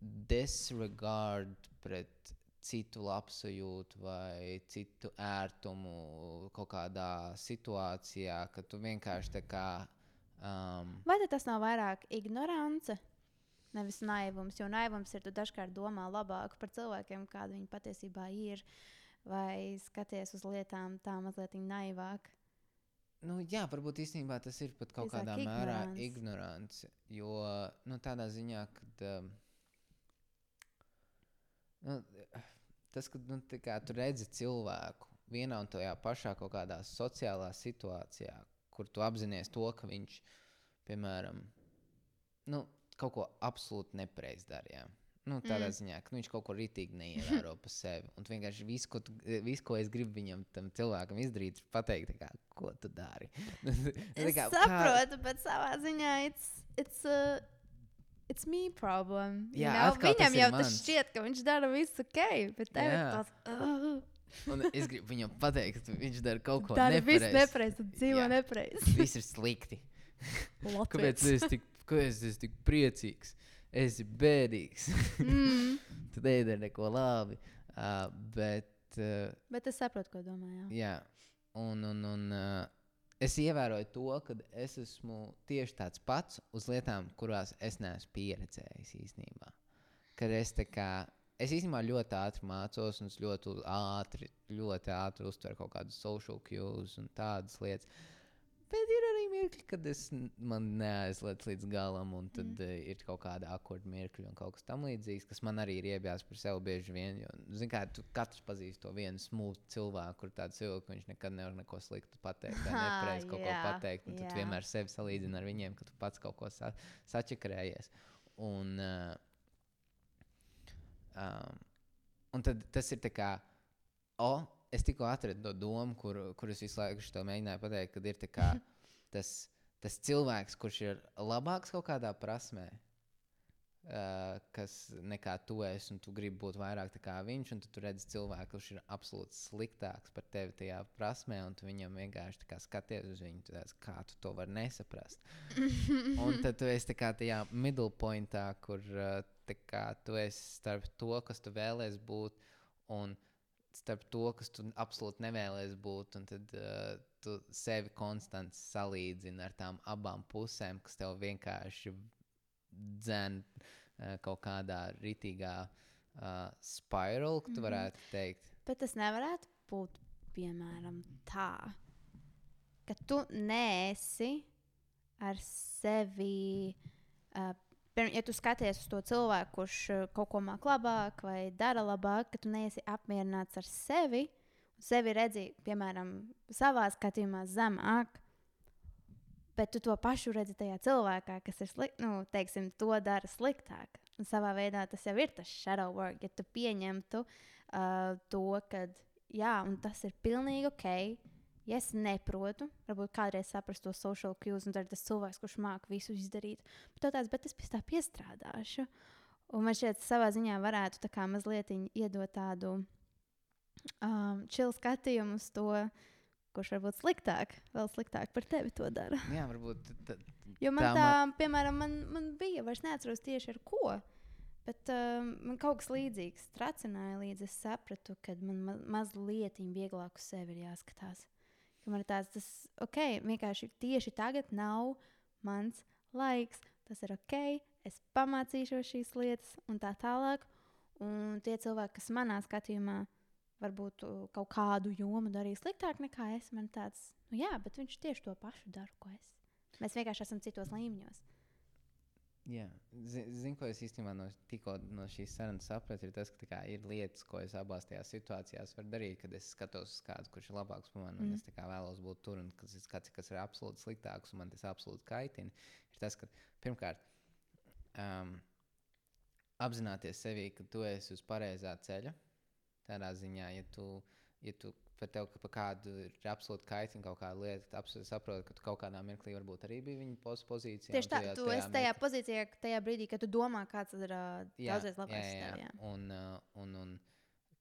disregard pret citu labsajūtu vai citu ērtumu kaut kādā situācijā, ka tu vienkārši tā kā. Um, Vai tas nav vairāk ignorance? Nevis naivums, jo naivums ir, tu dažkārt domā labāk par cilvēkiem, kādi viņi patiesībā ir, vai skaties uz lietām tā mazliet naivāk. Nu, jā, varbūt īstenībā tas ir pat kaut Drīzāk kādā mērā ignorance. ignorants. Jo nu, tādā ziņā, ka um, nu, tas, ka nu, tu redzi cilvēku vienā un tajā pašā kaut kādā sociālā situācijā, kur tu apzinājies to, ka viņš, piemēram, nu, kaut ko absolūti nepareizi darīja. Nu, tādā Mm. ziņā, ka nu, viņš kaut ko rītīgi neievēro pa sevi. Un vienkārši visu, ko, tu, visu, ko es gribu viņam, tam cilvēkam izdarīt, ir pateikt, kā, ko tu dari. Nu, Es kā, saprotu, bet savā ziņā it's, it's, a, it's me problem. you Jā, know? atkal tas Viņam jau tas mans. šķiet, ka viņš dara visu ok, bet tev ir tas. Uh, Un es gribu viņam pateikt, ka viņš dara kaut ko dara visu nepareizi. nepareizi, dzīvo nepareizi. Viss ir slikti. Kāpēc es tik, kāpēc es esmu tik priecīgs? Es esmu bēdīgs. mm. tu nedari neko labi. Uh, bet, uh, Bet es saprotu, ko domā. Jā. jā, un, un, un uh, es ievēroju to, ka es esmu tieši tāds pats uz lietām, kurās es neesmu pieredzējis īstenībā. Kad es tā kā. Es īstenībā ļoti ātri mācos, un es ļoti ātri, ļoti ātri uztveru kaut kādus social cues un tādas lietas. Bet ir arī mirkļi, kad es man neaizlieku līdz galam, un tad mm. uh, ir kaut kāda akordu mirkļa un kaut kas tamlīdzīgs, kas man arī ir iebjās par sevi bieži vien. Jo, zin kā, tu katrs pazīst to vienu smūgu cilvēku, kur tāds cilvēks, ka viņš nekad nevar neko sliktu pateikt, vai nepareizi kaut ko jā, pateikt. Un jā. tu vienmēr sevi salīdzini ar viņiem, ka tu pats kaut ko sa sačakarējies. Un, uh, um, un tad tas ir tā kā, o, es tikko atradu to domu, kur, kur es visu laiku šo mēģināju pateikt, kad ir tā kā tas, tas cilvēks, kurš ir labāks kaut kādā prasmē. Uh, kas nekā tu esi, un tu gribi būt vairāk kā viņš, un tad tu redzi cilvēku, kurš ir absolūti sliktāks par tevi tajā prasmē, un tu viņam vienkārši skaties uz viņu, tu tāds, kā tu to vari nesaprast. un tad tu esi tajā middle pointā, kur uh, tu esi starp to, kas tu vēlēsies būt, un starp to, kas tu absolūti nevēlies būt. Un tad uh, tu sevi konstanti salīdzini ar tām abām pusēm, kas tev vienkārši dzēn uh, kaut kādā ritīgā uh, spirālā, ka tu Mhm. varētu teikt. Bet tas nevarētu būt piemēram tā, ka tu neesi ar sevi. Uh, Pirmā, ja tu skaties uz to cilvēku, kurš uh, kaut ko māk labāk vai dara labāk, ka tu neesi apmierināts ar sevi, un sevi redzi, piemēram, savā skatījumā zemāk, bet tu to pašu redzi tajā cilvēkā, kas ir slikts, nu, teiksim, to dara sliktāk. Un savā veidā tas jau ir tas shadow work, ja tu pieņemtu uh, to, ka jā, un tas ir pilnīgi ok. Ja es neprotu, varbūt kādreiz saprast to social cues, un tad ir tas cilvēks, kurš māca visu izdarīt. Bet, tāds, bet es pie tā piestrādāšu. Un man šķiet, savā ziņā varētu tā kā mazliet iedot tādu um, čilu skatījumu uz to, kurš varbūt sliktāk, vēl sliktāk par tevi to dara. Jā, varbūt t- t- Jo man Tā tā, piemēram, man, man bija, vairs neatceros tieši ar ko. Bet um, man kaut kas līdzīgs tracināja, līdz es sapratu, ka man ma mazliet vieglāk uz sevi ir jāskatās. Ka man ir tāds, tas ok, vienkārši tieši tagad nav mans laiks. Tas ir ok, es pamācīšos šīs lietas un tā tālāk. Un tie cilvēki, kas manā skatījumā varbūt uh, kaut kādu jomu darīja sliktāk nekā es, man tāds, nu jā, bet viņš tieši to pašu dara, ko es. Mēs vienkārši esam citos līmeņos. Jā, zinu, zin, ko es īstenībā no, tikko no šīs sarunas sapratu, ir tas, ka kā, ir lietas, ko es abās tajās situācijās varu darīt, kad es skatos uz kādu, kurš ir labāks par mani, un Mm. es kā, vēlos būt tur, un kas, ir kāds, kas ir absolūti sliktāks, un man tas absolūti kaitina, ir tas, ka pirmkārt, um, apzināties sevi, ka tu esi uz pareizā ceļa. Tādā ziņā, ja tu, ja tu par tevi ka par kādu ir absolūti kaitina kaut kāda lieta, tad absolūti saproti, ka tu kaut kādā mirklī varbūt arī biji viņa pos pozīcijā. Tieši tā, jau tu esi tajā mirklī- pozīcijā, tajā brīdī, kad tu domā, kāds ir uh, Jā, daudzreiz labāks. jā, jā. jā. Un, un, un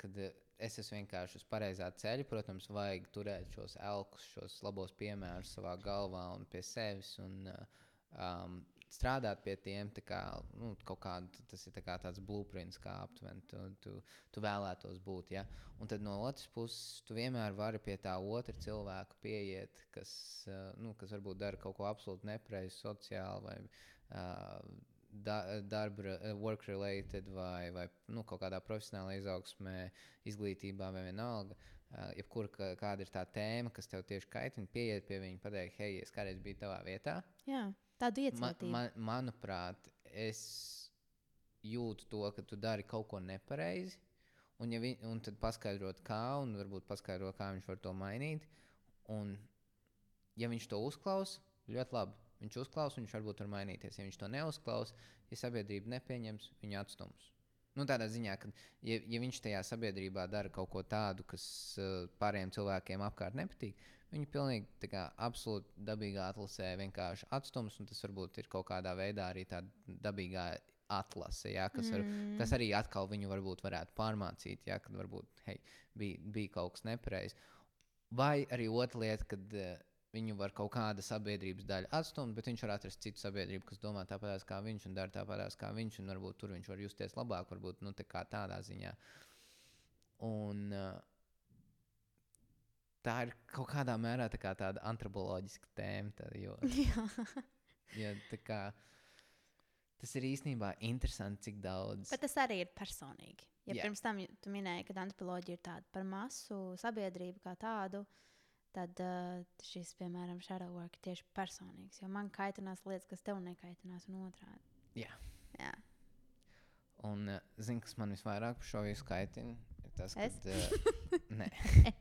kad es esmu vienkārši uz pareizā ceļa, protams, vajag turēt šos elkus, šos labos piemērus savā galvā un pie sevis. Un, um, strādāt pie tiem, kā, nu, kāda, tas ir kā tāds blueprints, kā aptuveni tu, tu, tu vēlētos būt. Ja? Un tad no otras puses, tu vienmēr vari pie tā otra cilvēka pieiet, kas, nu, kas varbūt dara kaut ko absolūti nepareizi sociāli vai da, darba, uh, work related vai, vai nu, kaut kādā profesionālā izaugsmē, izglītībā vai vienalga. Uh, jebkur kā, kāda ir tā tēma, kas tev tieši kaitina, pieiet pie viņa, pateikt, hei, es kādreiz biju tavā vietā. jā, tādu Man, iecietību. man, manuprāt, es jūtu to, ka tu dari kaut ko nepareizi. Un, ja vi, un tad paskaidrot, kā, un varbūt paskaidrot, kā viņš var to mainīt. Un, ja viņš to uzklausa, ļoti labi. Viņš uzklausa, viņš varbūt var mainīties. Ja viņš to neuzklausa, ja sabiedrība nepieņems, viņu atstums. Nu, tādā ziņā, ka, ja, ja viņš tajā sabiedrībā dara kaut ko tādu, kas uh, pārējiem cilvēkiem apkārt nepatīk, Viņu pilnīgi tā kā, absolūti dabīgā atlasē vienkārši atstums, un tas varbūt ir kaut kādā veidā arī tāda dabīgā atlase, jā, kas, var, Mm. kas arī atkal viņu varbūt varētu pārmācīt, jā, kad varbūt hei, bija, bija kaut kas nepareizs. Vai arī otra lieta, kad uh, viņu var kaut kāda sabiedrības daļa atstumt, bet viņš var atrast citu sabiedrību, kas domā tāpat kā viņš un dara tāpat kā viņš, un varbūt tur viņš var justies labāk, varbūt nu, tā tādā ziņā. Un, uh, tā ir kaut kādā mērā tā kā tāda antropoloģiska tēma. Tad, jo, Jā. jo, tā kā, tas ir īstenībā interesanti, cik daudz. Bet tas arī ir personīgi. Ja Jā. pirms tam tu minēji, ka antropoloģija ir tāda par masu sabiedrību kā tādu, tad uh, šis, piemēram, shadow work ir tieši personīgs. Jo man kaitinās lietas, kas tev nekaitinās, un otrādi. Jā. Jā. Un, uh, zini, kas man visvairāk par šo visu kaitina? Ir tas, ka. Uh, nē,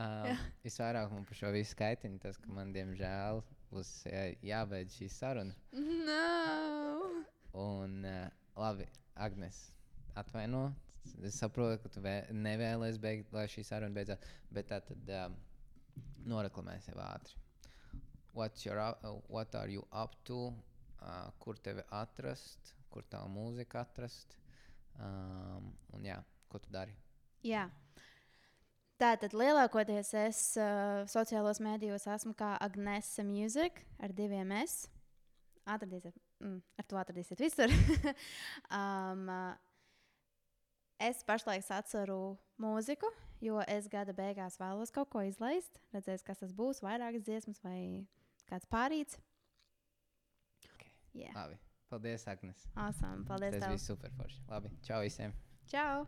um, visvairāk man par šo visu kaitina tas, ka man, diemžēl, būs jābeidz šī saruna. No! Un, uh, labi, Agnes, atvaino. Es saprotu, ka tu vē, nevēlies beigt, lai šī saruna beidzās, bet tā tad um, noraklamē sev ātri. What's your, up- uh, what are you up to? Uh, kur tevi atrast, kur tavu mūziku atrast? Um, un jā, ko tu dari? Jā. Tātad lielākoties es uh, sociālos mēdījos esmu kā Agnese Music ar diviem S. Atradīsiet, mm, ar to atradīsiet visur. um, es pašlaik atceru mūziku, jo es gada beigās vēlos kaut ko izlaist. Redzēs, kas tas būs, vairākas dziesmas vai kāds pārīts. Okay. Jā, Labi, paldies, Agnes. awesome. Paldies Tas tev. bija super forši. Labi, čau visiem! Čau!